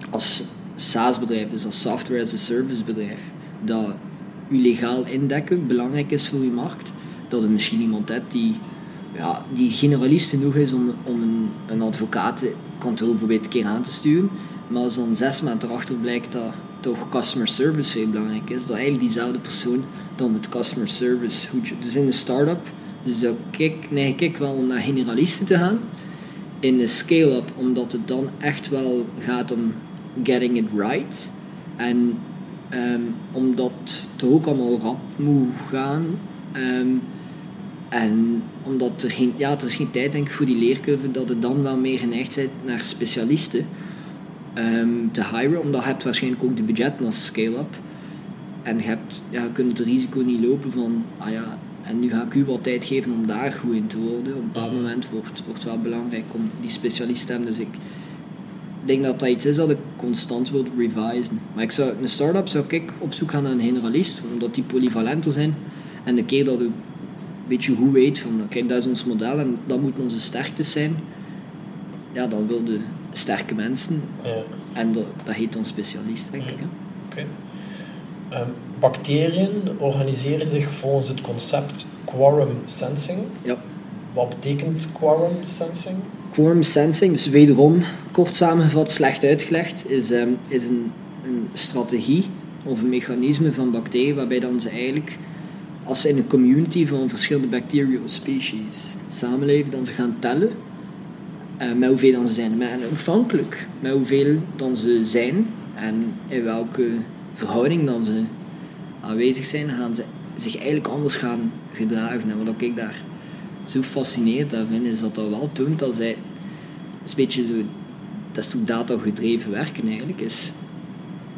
als SaaS-bedrijf, dus als software as a service bedrijf, dat je legaal indekken belangrijk is voor je markt, dat er misschien iemand hebt die, ja, die generalist genoeg is om, om een, een advocatenkantoor bijvoorbeeld een keer aan te sturen, maar als dan zes maanden erachter blijkt dat toch customer service veel belangrijk is, dat eigenlijk diezelfde persoon dan het customer service goed. Dus in een start-up zou ik, neig ik wel om naar generalisten te gaan. In een scale-up, omdat het dan echt wel gaat om getting it right. En um, omdat het ook allemaal rap moet gaan. Um, en omdat er geen, ja, er is geen tijd denk ik, voor die leercurve, dat het dan wel meer geneigd bent naar specialisten um, te hiren. Omdat je hebt waarschijnlijk ook de budget als scale-up. En je, hebt, ja, je kunt het risico niet lopen van, ah ja, en nu ga ik u wat tijd geven om daar goed in te worden. Op een bepaald moment wordt het wel belangrijk om die specialist te hebben. Dus ik denk dat dat iets is dat ik constant wil revisen. Maar ik zou, een start-up zou ik op zoek gaan naar een generalist, omdat die polyvalenter zijn. En de keer dat ik een beetje goed weet van, kijk, dat is ons model en dat moeten onze sterktes zijn, ja, dan wil de sterke mensen. Ja. En dat, dat heet dan specialist, denk ik. Oké. Ehm, bacteriën organiseren zich volgens het concept quorum sensing. Ja. Wat betekent quorum sensing? Quorum sensing, dus wederom kort samengevat, slecht uitgelegd, is, um, is een, een strategie of een mechanisme van bacteriën waarbij dan ze eigenlijk, als ze in een community van verschillende bacteriospecies samenleven, dan ze gaan tellen uh, met hoeveel dan ze zijn. Maar afhankelijk met hoeveel dan ze zijn en in welke verhouding dan ze aanwezig zijn, gaan ze zich eigenlijk anders gaan gedragen. En wat ik daar zo fascineert daarin, is dat dat wel toont dat zij... een beetje zo... Dat is zo data-gedreven werken eigenlijk, is...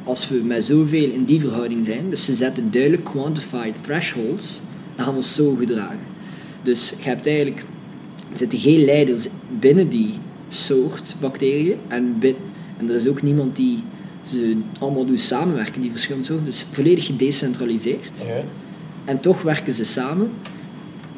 Als we met zoveel in die verhouding zijn, dus ze zetten duidelijk quantified thresholds, dan gaan we ons zo gedragen. Dus je hebt eigenlijk... Er zitten geen leiders binnen die soort bacteriën en, en er is ook niemand die ze allemaal doet samenwerken, die verschillende soorten. Dus volledig gedecentraliseerd. Ja. En toch werken ze samen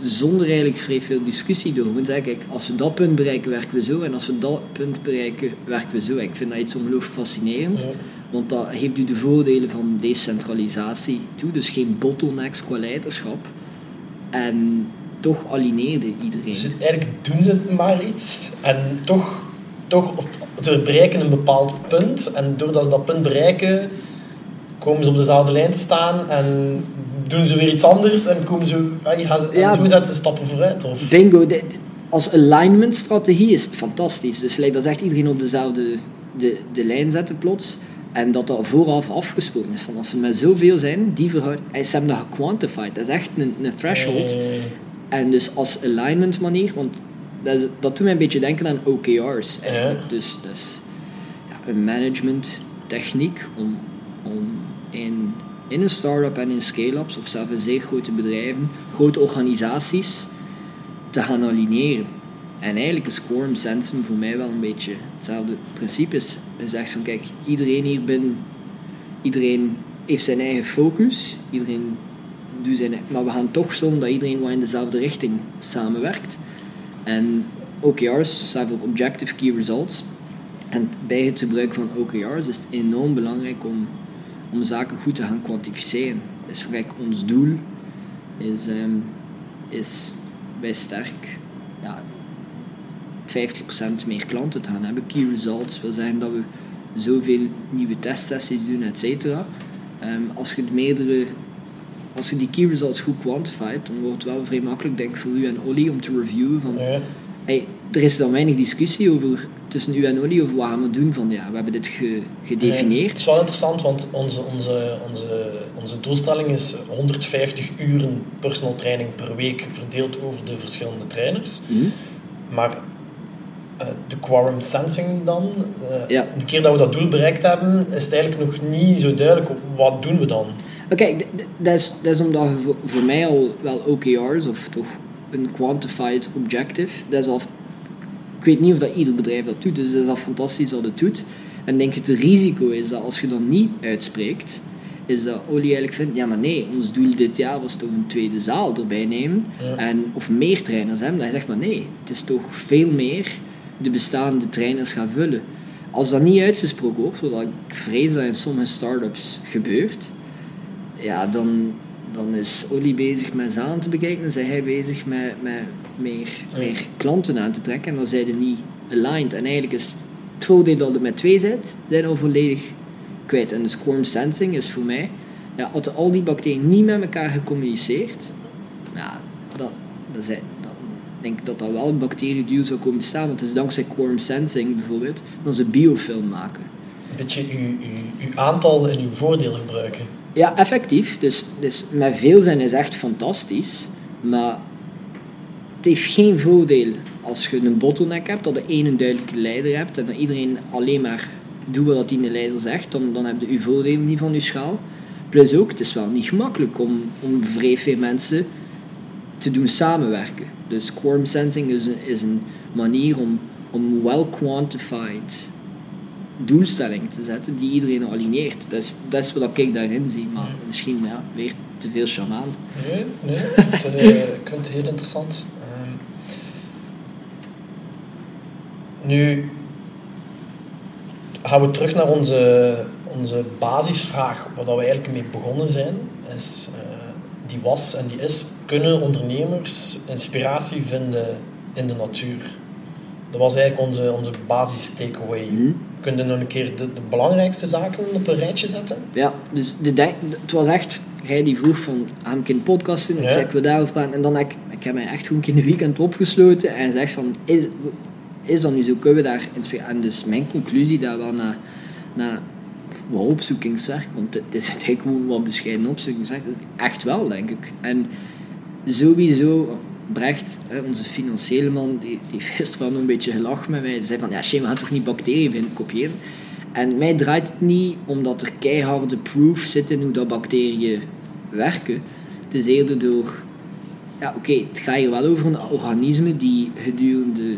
zonder eigenlijk vrij veel discussie door. Gewoon zeggen, kijk, als we dat punt bereiken, werken we zo. En als we dat punt bereiken, werken we zo. Ik vind dat iets ongelooflijk fascinerend. Ja. Want dat geeft u de voordelen van decentralisatie toe. Dus geen bottlenecks qua leiderschap. En toch alineerde iedereen. Ze, eigenlijk doen ze maar iets en toch, toch op, ze bereiken een bepaald punt en doordat ze dat punt bereiken komen ze op dezelfde lijn te staan en doen ze weer iets anders en, komen ze, ah, gaan ze, en Ja. zo zetten ze stappen vooruit. Of, Bingo, de- als alignment strategie is het fantastisch. Dus like, dat is echt iedereen op dezelfde de, de lijn zetten plots. En dat dat vooraf afgesproken is. Van als we met zoveel zijn, die verhouding... Ze hebben dat gequantified. Dat is echt een, een threshold. Eh, En dus als alignment manier, want dat, is- dat doet mij een beetje denken aan OKR's. eigenlijk. Ja. Dus dat is ja, een management techniek om, om in, in een start-up en in scale-ups of zelfs in zeer grote bedrijven, grote organisaties, te gaan aligneren. En eigenlijk is quorum sensing voor mij wel een beetje hetzelfde principe. Is, is zegt van kijk, iedereen hier binnen, iedereen heeft zijn eigen focus, iedereen doet zijn, maar we gaan toch zorgen dat iedereen wel in dezelfde richting samenwerkt. En OKR's staan voor Objective Key Results. En bij het gebruik van OKR's is het enorm belangrijk om, om zaken goed te gaan kwantificeren. Dus kijk, ons doel is, ehm, is bij Sterk ja, 50% meer klanten te gaan hebben. Key results wil zeggen dat we zoveel nieuwe testsessies doen, et cetera. Ehm, als je de meerdere als je die key results goed quantified, dan wordt het wel vrij makkelijk, denk ik, voor u en Olly om te reviewen van ja. hey, er is dan weinig discussie over tussen u en Olly over wat gaan we doen van ja, we hebben dit ge- Ja, Het gedefinieerd. is wel interessant, want onze, onze, onze, onze doelstelling is 150 uren personal training per week verdeeld over de verschillende trainers. Mhm. Maar eh, de quorum sensing dan, Ja. de keer dat we dat doel bereikt hebben, is het eigenlijk nog niet zo duidelijk wat doen we dan. Oké, dat is, dat is omdat je voor, voor mij al wel OKR's of toch een quantified objective, dat is al, ik weet niet of dat ieder bedrijf dat doet, dus dat is al fantastisch dat het doet. En denk het risico is dat als je dat niet uitspreekt, is dat Oli eigenlijk vindt, ja maar nee, ons doel dit jaar was toch een tweede zaal erbij nemen, Ja. en, of meer trainers hebben. Dat je zegt, maar nee, het is toch veel meer de bestaande trainers gaan vullen. Als dat niet uitgesproken wordt, wat ik vrees dat in sommige start-ups gebeurt, ja, dan, dan is Oli bezig met zalen te bekijken en zijn hij bezig met, met meer, Ja. meer klanten aan te trekken. En dan zijn ze niet aligned. En eigenlijk is het voordeel dat er met twee zit, zijn al volledig kwijt. En de quorum sensing is voor mij, ja, als al die bacteriën niet met elkaar gecommuniceerd, ja, dat, dat zijn, dan denk ik dat dat wel een bacterieduur zou komen te staan. Want het is dankzij quorum sensing bijvoorbeeld dat ze biofilm maken. Een beetje uw, uw, uw aantal in uw voordeel gebruiken. Ja, effectief. Dus, dus met veel zijn is echt fantastisch. Maar het heeft geen voordeel als je een bottleneck hebt, dat je één duidelijke leider hebt en dat iedereen alleen maar doet wat die leider zegt, dan, dan heb je je voordeel niet van je schaal. Plus ook, het is wel niet gemakkelijk om, om vrij veel mensen te doen samenwerken. Dus quorum sensing is een, is een manier om, om well quantified doelstellingen te zetten die iedereen alineert. Dat is, dat is wat ik daarin zie, maar misschien ja, weer te veel shaman. Nee, nee. Het, eh, ik vind het heel interessant. Ehm, nu gaan we terug naar onze, onze basisvraag, waar we eigenlijk mee begonnen zijn. Is, eh, die was en die is, kunnen ondernemers inspiratie vinden in de natuur? Dat was eigenlijk onze, onze basis takeaway. Mhm. Kun je nog een keer de, de belangrijkste zaken op een rijtje zetten? Ja, dus de denk- het was echt, jij die vroeg van, ga ik een podcast doen? Ik Ja. zei, ik wil daarover praten. En dan heb ik, ik heb mij echt gewoon in de weekend opgesloten en zegt van, is, is dat nu zo, kunnen we daar inspireren? En dus mijn conclusie daar wel na, na wat opzoekingswerk, want het is eigenlijk gewoon wat bescheiden opzoekingswerk, echt wel, denk ik. En sowieso, Brecht, onze financiële man, die, die heeft wel een beetje gelachen met mij. Die zei van, ja, Shane, we gaan toch niet bacteriën kopiëren? En mij draait het niet omdat er keiharde proofs zitten hoe dat bacteriën werken. Het is eerder door... Ja, oké, het gaat hier wel over een organisme die gedurende...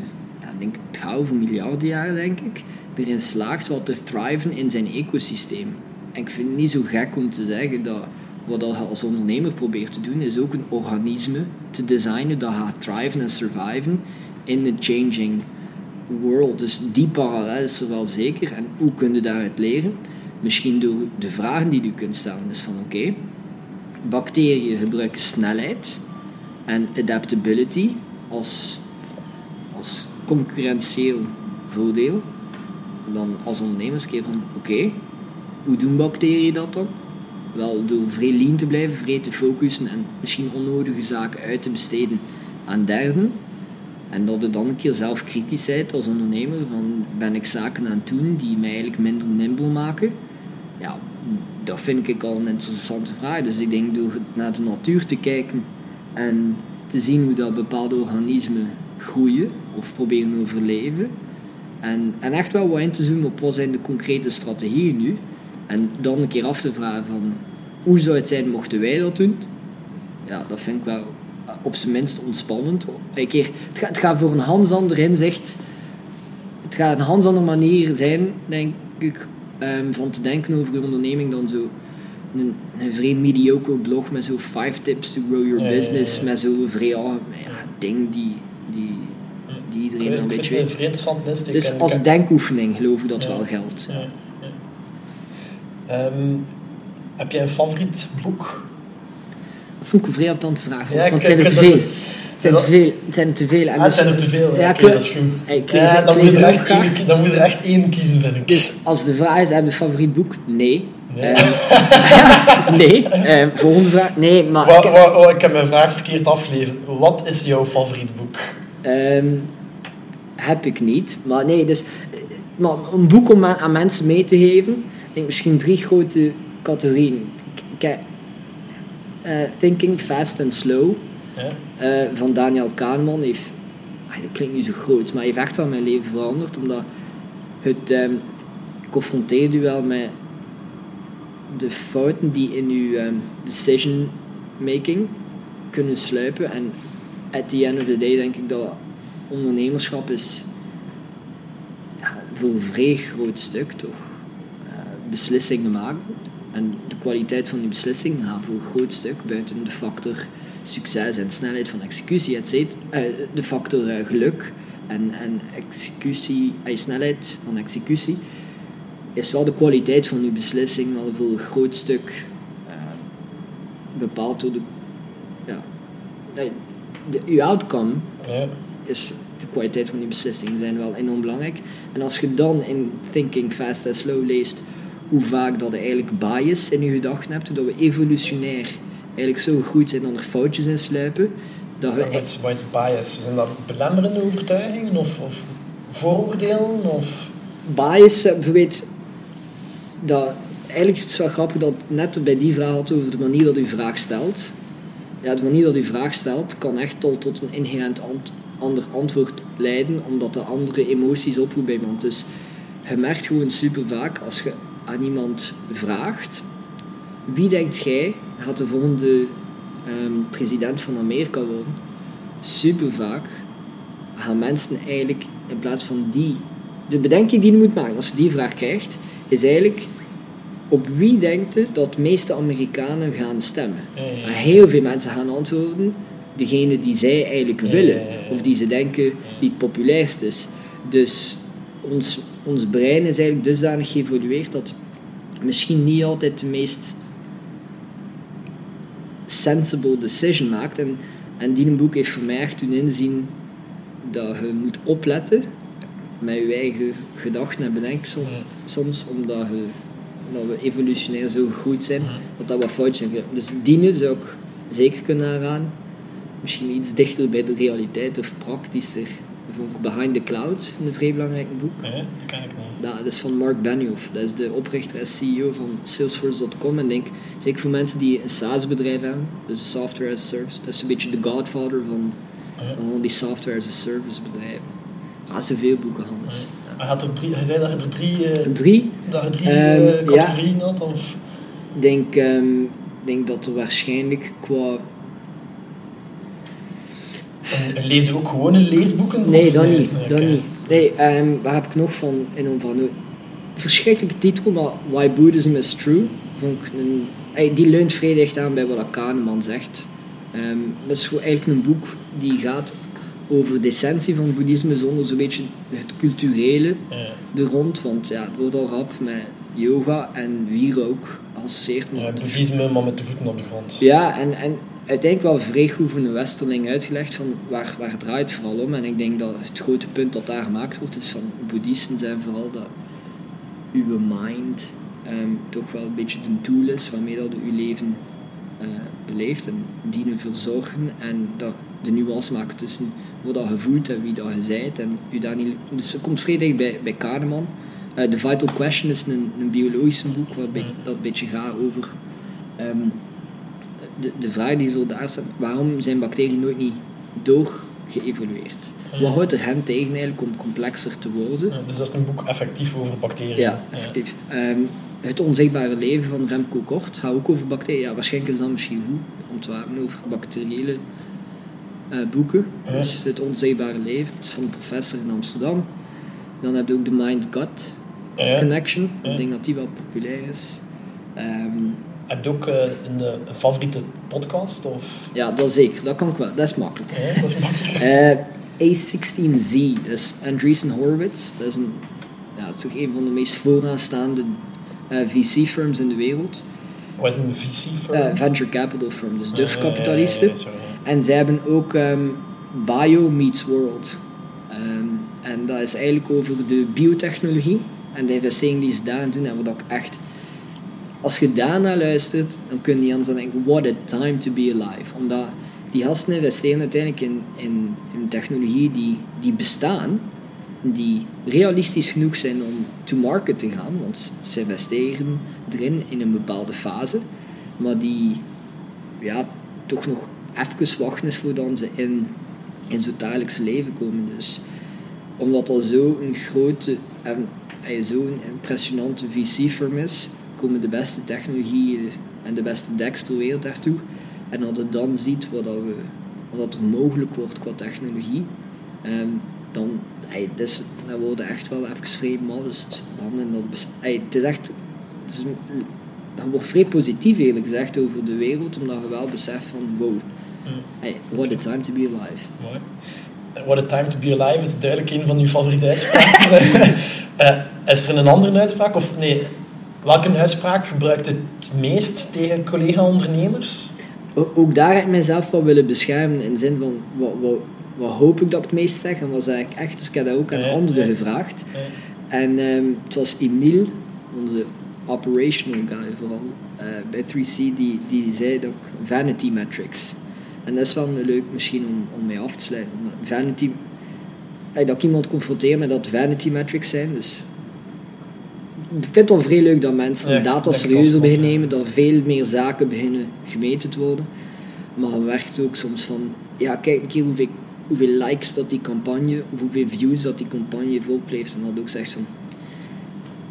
Ja, ik denk, het gaat over miljarden jaren, denk ik. Erin slaagt wat te thriven in zijn ecosysteem. En ik vind het niet zo gek om te zeggen dat wat je als ondernemer probeert te doen, is ook een organisme te designen dat gaat thriven en surviven in een changing world. Dus die parallel is er wel zeker. En hoe kun je daaruit leren? Misschien door de vragen die je kunt stellen. is van oké, bacteriën gebruiken snelheid en adaptability als, als concurrentieel voordeel. Dan als ondernemers keer van oké, hoe doen bacteriën dat dan? Wel door vrij lean te blijven, vrij te focussen en misschien onnodige zaken uit te besteden aan derden. En dat je dan een keer zelf kritisch bent als ondernemer van ben ik zaken aan het doen die mij eigenlijk minder nimble maken. Ja, dat vind ik al een interessante vraag. Dus ik denk door naar de natuur te kijken en te zien hoe dat bepaalde organismen groeien of proberen overleven. En, en echt wel wat in te zoomen op wat zijn de concrete strategieën nu. En dan een keer af te vragen van hoe zou het zijn mochten wij dat doen? Ja, dat vind ik wel op zijn minst ontspannend. Een keer, het, gaat, het gaat voor een Hans ander inzicht. Het gaat een Hans andere manier zijn, denk ik, um, van te denken over je onderneming dan zo een, een vrij mediocre blog met zo 5 tips to grow your business, met zo'n vrij ja, ding die, die, die iedereen een beetje weet. interessant insteek. Dus als denkoefening geloof ik dat wel geldt. Ehm, heb jij een favoriet boek? Dat vond ik een vrij aptante vraag, Ja, want zijn er te veel. Het zijn te veel. Het zijn er te veel. En Ah, het dus- zijn er te veel. Ja, dat is goed. Hey, Ja, dan, moet één, dan moet je er echt één kiezen, vind ik. Dus als de vraag is, heb je een favoriet boek? Nee. Nee. Ehm, nee. Ehm, volgende vraag? Nee, maar... Wa- ik- wa- wa- ik heb mijn vraag verkeerd afgeleverd. Wat is jouw favoriet boek? Heb ik niet. Maar nee, dus... eh, Maar een boek om aan mensen mee te geven... Denk misschien drie grote categorieën. Eh, Thinking Fast and Slow Ja? eh, van Daniel Kahneman heeft... ah, dat klinkt niet zo groot, maar heeft echt wel mijn leven veranderd. Omdat het ehm confronteert u wel met de fouten die in uw ehm, decision making kunnen sluipen. En at the end of the day denk ik dat ondernemerschap is ja, voor een vrij groot stuk toch beslissingen maken. En de kwaliteit van die beslissingen gaat voor een groot stuk buiten de factor succes en snelheid van executie, et cetera, eh, de factor eh, geluk en, en executie, eh, snelheid van executie, is wel de kwaliteit van uw beslissing wel voor een groot stuk bepaald door de, ja, de, uw outcome Ja. is de kwaliteit van die beslissingen zijn wel enorm belangrijk. En als je dan in Thinking Fast and Slow leest hoe vaak dat je eigenlijk bias in je gedachten hebt, hoe dat we evolutionair eigenlijk zo goed zijn dat er foutjes in sluipen, dat we Wat is, wat is bias? Zijn dat belemmerende overtuigingen of, of vooroordelen? Of... bias, eh, bijvoorbeeld, dat, eigenlijk is het wel grappig dat net bij die vraag had over de manier dat u vraag stelt. Ja, de manier dat u vraag stelt kan echt al tot een inherent ant- ander antwoord leiden, omdat de andere emoties oproept bij iemand. Dus je merkt gewoon super vaak als je aan iemand vraagt, wie denkt jij gaat de volgende ehm, president van Amerika worden? Super vaak gaan mensen eigenlijk in plaats van die. De bedenking die je moet maken als je die vraag krijgt, is eigenlijk op wie denkt je dat de meeste Amerikanen gaan stemmen? Ja, ja, ja. En heel veel mensen gaan antwoorden degene die zij eigenlijk willen, of die ze denken die het populairst is. Dus ons, ons brein is eigenlijk dusdanig geëvolueerd dat misschien niet altijd de meest sensible decision maakt. En, en die een boek heeft voor mij echt doen inzien dat je moet opletten met je eigen gedachten en bedenksel Ja. soms, omdat, je, omdat we evolutionair zo goed zijn, Ja. dat dat wat foutjes zijn. Dus dienen zou ik zeker kunnen aanraden. Misschien iets dichter bij de realiteit of praktischer. Behind the Cloud, een vrij belangrijk boek. Nee, dat ken ik niet. Dat, dat is van Mark Benioff. Dat is de oprichter en CEO van Salesforce.com. En denk, zeker voor mensen die een SaaS-bedrijf hebben, dus software as a service, dat is een beetje de godfather van Ja. Van al die software as a service bedrijven. Ah, zoveel boeken anders. Hij, had er drie, hij zei dat je er drie, eh, Drie, dat je drie Ehm, eh, ja. categorieën had? Of? ik denk, ehm, ik denk dat er waarschijnlijk qua... En, en lees je ook gewone leesboeken? Nee, dat niet. Nee, Dat niet. Nee, ehm, waar heb ik nog van in Onverno? Verschrikkelijke titel, maar Why Buddhism is True. Vond ik een, die leunt vrij dicht aan bij wat Kahneman zegt. Ehm, dat is eigenlijk een boek die gaat over de essentie van het boeddhisme zonder zo'n beetje het culturele Ja. er rond. Want ja, het wordt al rap met yoga en wierook associeert me Ja, op de boeddhisme, maar met de voeten op de grond. ja, en, en uiteindelijk wel vrij goed van de westerling uitgelegd van waar, waar het draait vooral om. En ik denk dat het grote punt dat daar gemaakt wordt is van boeddhisten zijn vooral dat uw mind ehm, toch wel een beetje de tool is waarmee dat je uw leven eh, beleeft en dienen verzorgen en dat de nuance maken tussen wat dat je voelt en wie dat je zijt en u daar niet... Dus het komt vrij dicht bij, bij Kahneman. Eh, The Vital Question is een, een biologisch boek waar be- dat een beetje gaat over ehm, de, de vraag die zo daar staat, waarom zijn bacteriën nooit niet doorgeëvolueerd? Wat houdt er hen tegen eigenlijk om complexer te worden? Ja, dus dat is een boek effectief over bacteriën. Ja, effectief. Ehm, het onzichtbare leven van Remco Kort gaat ook over bacteriën. Ja, waarschijnlijk is dat misschien goed om te hebben over bacteriële eh, boeken. Ja. Dus het onzichtbare leven, dat is van een professor in Amsterdam. Dan heb je ook de Mind-Gut. Connection. Ik denk dat die wel populair is. Ehm, Heb je ook eh, een, eh, een favoriete podcast? Of? ja, dat zeker. Dat kan ik wel. Dat is makkelijk. Ja, dat is makkelijk. Eh, A16Z, dat is Andreessen Horowitz. Dat is, een, ja, dat is toch een van de meest vooraanstaande VC-firms in de wereld. Wat is een VC-firm? Venture capital firm, dus Ja, durfkapitalisten. ja. En zij hebben ook ehm, Bio Meets World. Ehm, en dat is eigenlijk over de biotechnologie en de investeringen die ze daarin doen. En wat ik echt... Als je daarna luistert, dan kun je anders aan denken, what a time to be alive. Omdat die gasten investeren uiteindelijk in, in, in technologie die, die bestaan, die realistisch genoeg zijn om to market te gaan, want ze investeren erin in een bepaalde fase, maar die ja, toch nog even wachten is voordat ze in, in zo'n dagelijks leven komen. Dus omdat dat zo'n grote en zo'n impressionante VC-firm is, komen de beste technologieën en de beste decks ter wereld daartoe. En als je dan ziet wat, dat we, wat dat er mogelijk wordt qua technologie, ehm, dan, ey, dat is, dan worden echt wel even vrij modest van. En dat, bes- ey, het is echt, het is, een- je wordt vrij positief eerlijk gezegd over de wereld, omdat je wel beseft van wow, Hm, hey, what a time to be alive. mooi. What a time to be alive is duidelijk een van uw favoriete uitspraken. Eh, is er een andere uitspraak? Of nee, welke uitspraak gebruikt het meest tegen collega-ondernemers? Ook daar heb ik mezelf wel willen beschermen in de zin van wat, wat, wat hoop ik dat ik het meest zeg en wat zeg ik echt. Dus ik heb dat ook aan Ja, anderen ja. gevraagd. Ja. En ehm, het was Emile, onze operational guy vooral, eh, bij 3C, die, die zei dat ik vanity metrics. En dat is wel leuk misschien om, om mee af te sluiten. Vanity, eh, dat ik iemand confronteer met dat vanity metrics zijn. Dus ik vind het wel vrij leuk dat mensen Ja, data serieuzer beginnen nemen, dat veel meer zaken beginnen gemeten te worden. Maar het werkt ook soms van, ja kijk een keer hoeveel, hoeveel likes dat die campagne, of hoeveel views dat die campagne heeft. En dat ook zegt van,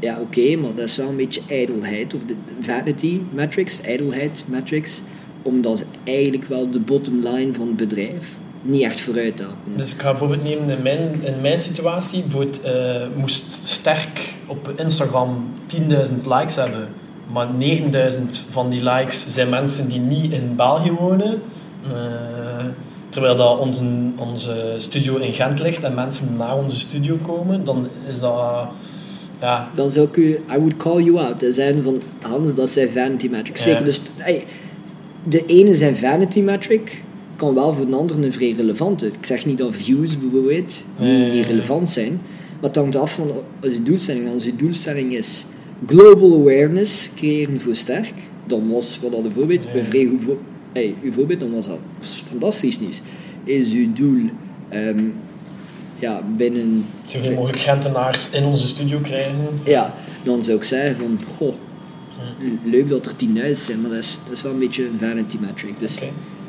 ja oké, maar dat is wel een beetje ijdelheid, of de vanity metrics, ijdelheid metrics, omdat ze eigenlijk wel de bottom line van het bedrijf niet echt vooruit helpen. Dus ik ga bijvoorbeeld nemen in mijn, in mijn situatie. Bijvoorbeeld, eh, moest sterk op Instagram 10.000 likes hebben, maar 9.000 van die likes zijn mensen die niet in België wonen. Eh, terwijl dat onze, onze studio in Gent ligt en mensen naar onze studio komen, dan is dat... Ja, dan zou ik u, I would call you out. Dat zijn van, Hans, dat zijn vanity metrics. Ja. Zeker, dus de ene zijn vanity metric, kan wel voor de andere een vrij relevante. Ik zeg niet dat views bijvoorbeeld niet, niet relevant zijn, maar het hangt af van onze doelstelling. Als uw doelstelling is global awareness creëren voor sterk, dan was wat dat bijvoorbeeld, Ja. bij vrij goed voor, ey, uw voorbeeld, dan was dat fantastisch nieuws. Is uw doel ehm, ja, binnen zoveel mogelijk Gentenaars in onze studio krijgen. ja, dan zou ik zeggen van, goh, leuk dat er 10.000 zijn, maar dat is, dat is wel een beetje een vanity metric. Dus.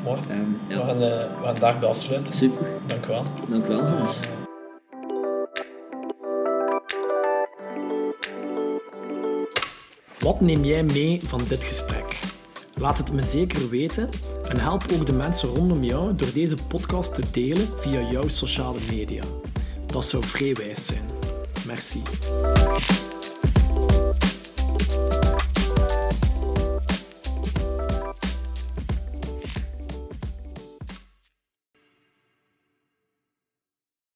Mooi. Ehm, We, gaan, eh, we gaan daarbij afsluiten. super. Dank u wel. Dank u wel, Hans. Wat neem jij mee van dit gesprek? Laat het me zeker weten en help ook de mensen rondom jou door deze podcast te delen via jouw sociale media. Dat zou vrij wijs zijn. Merci.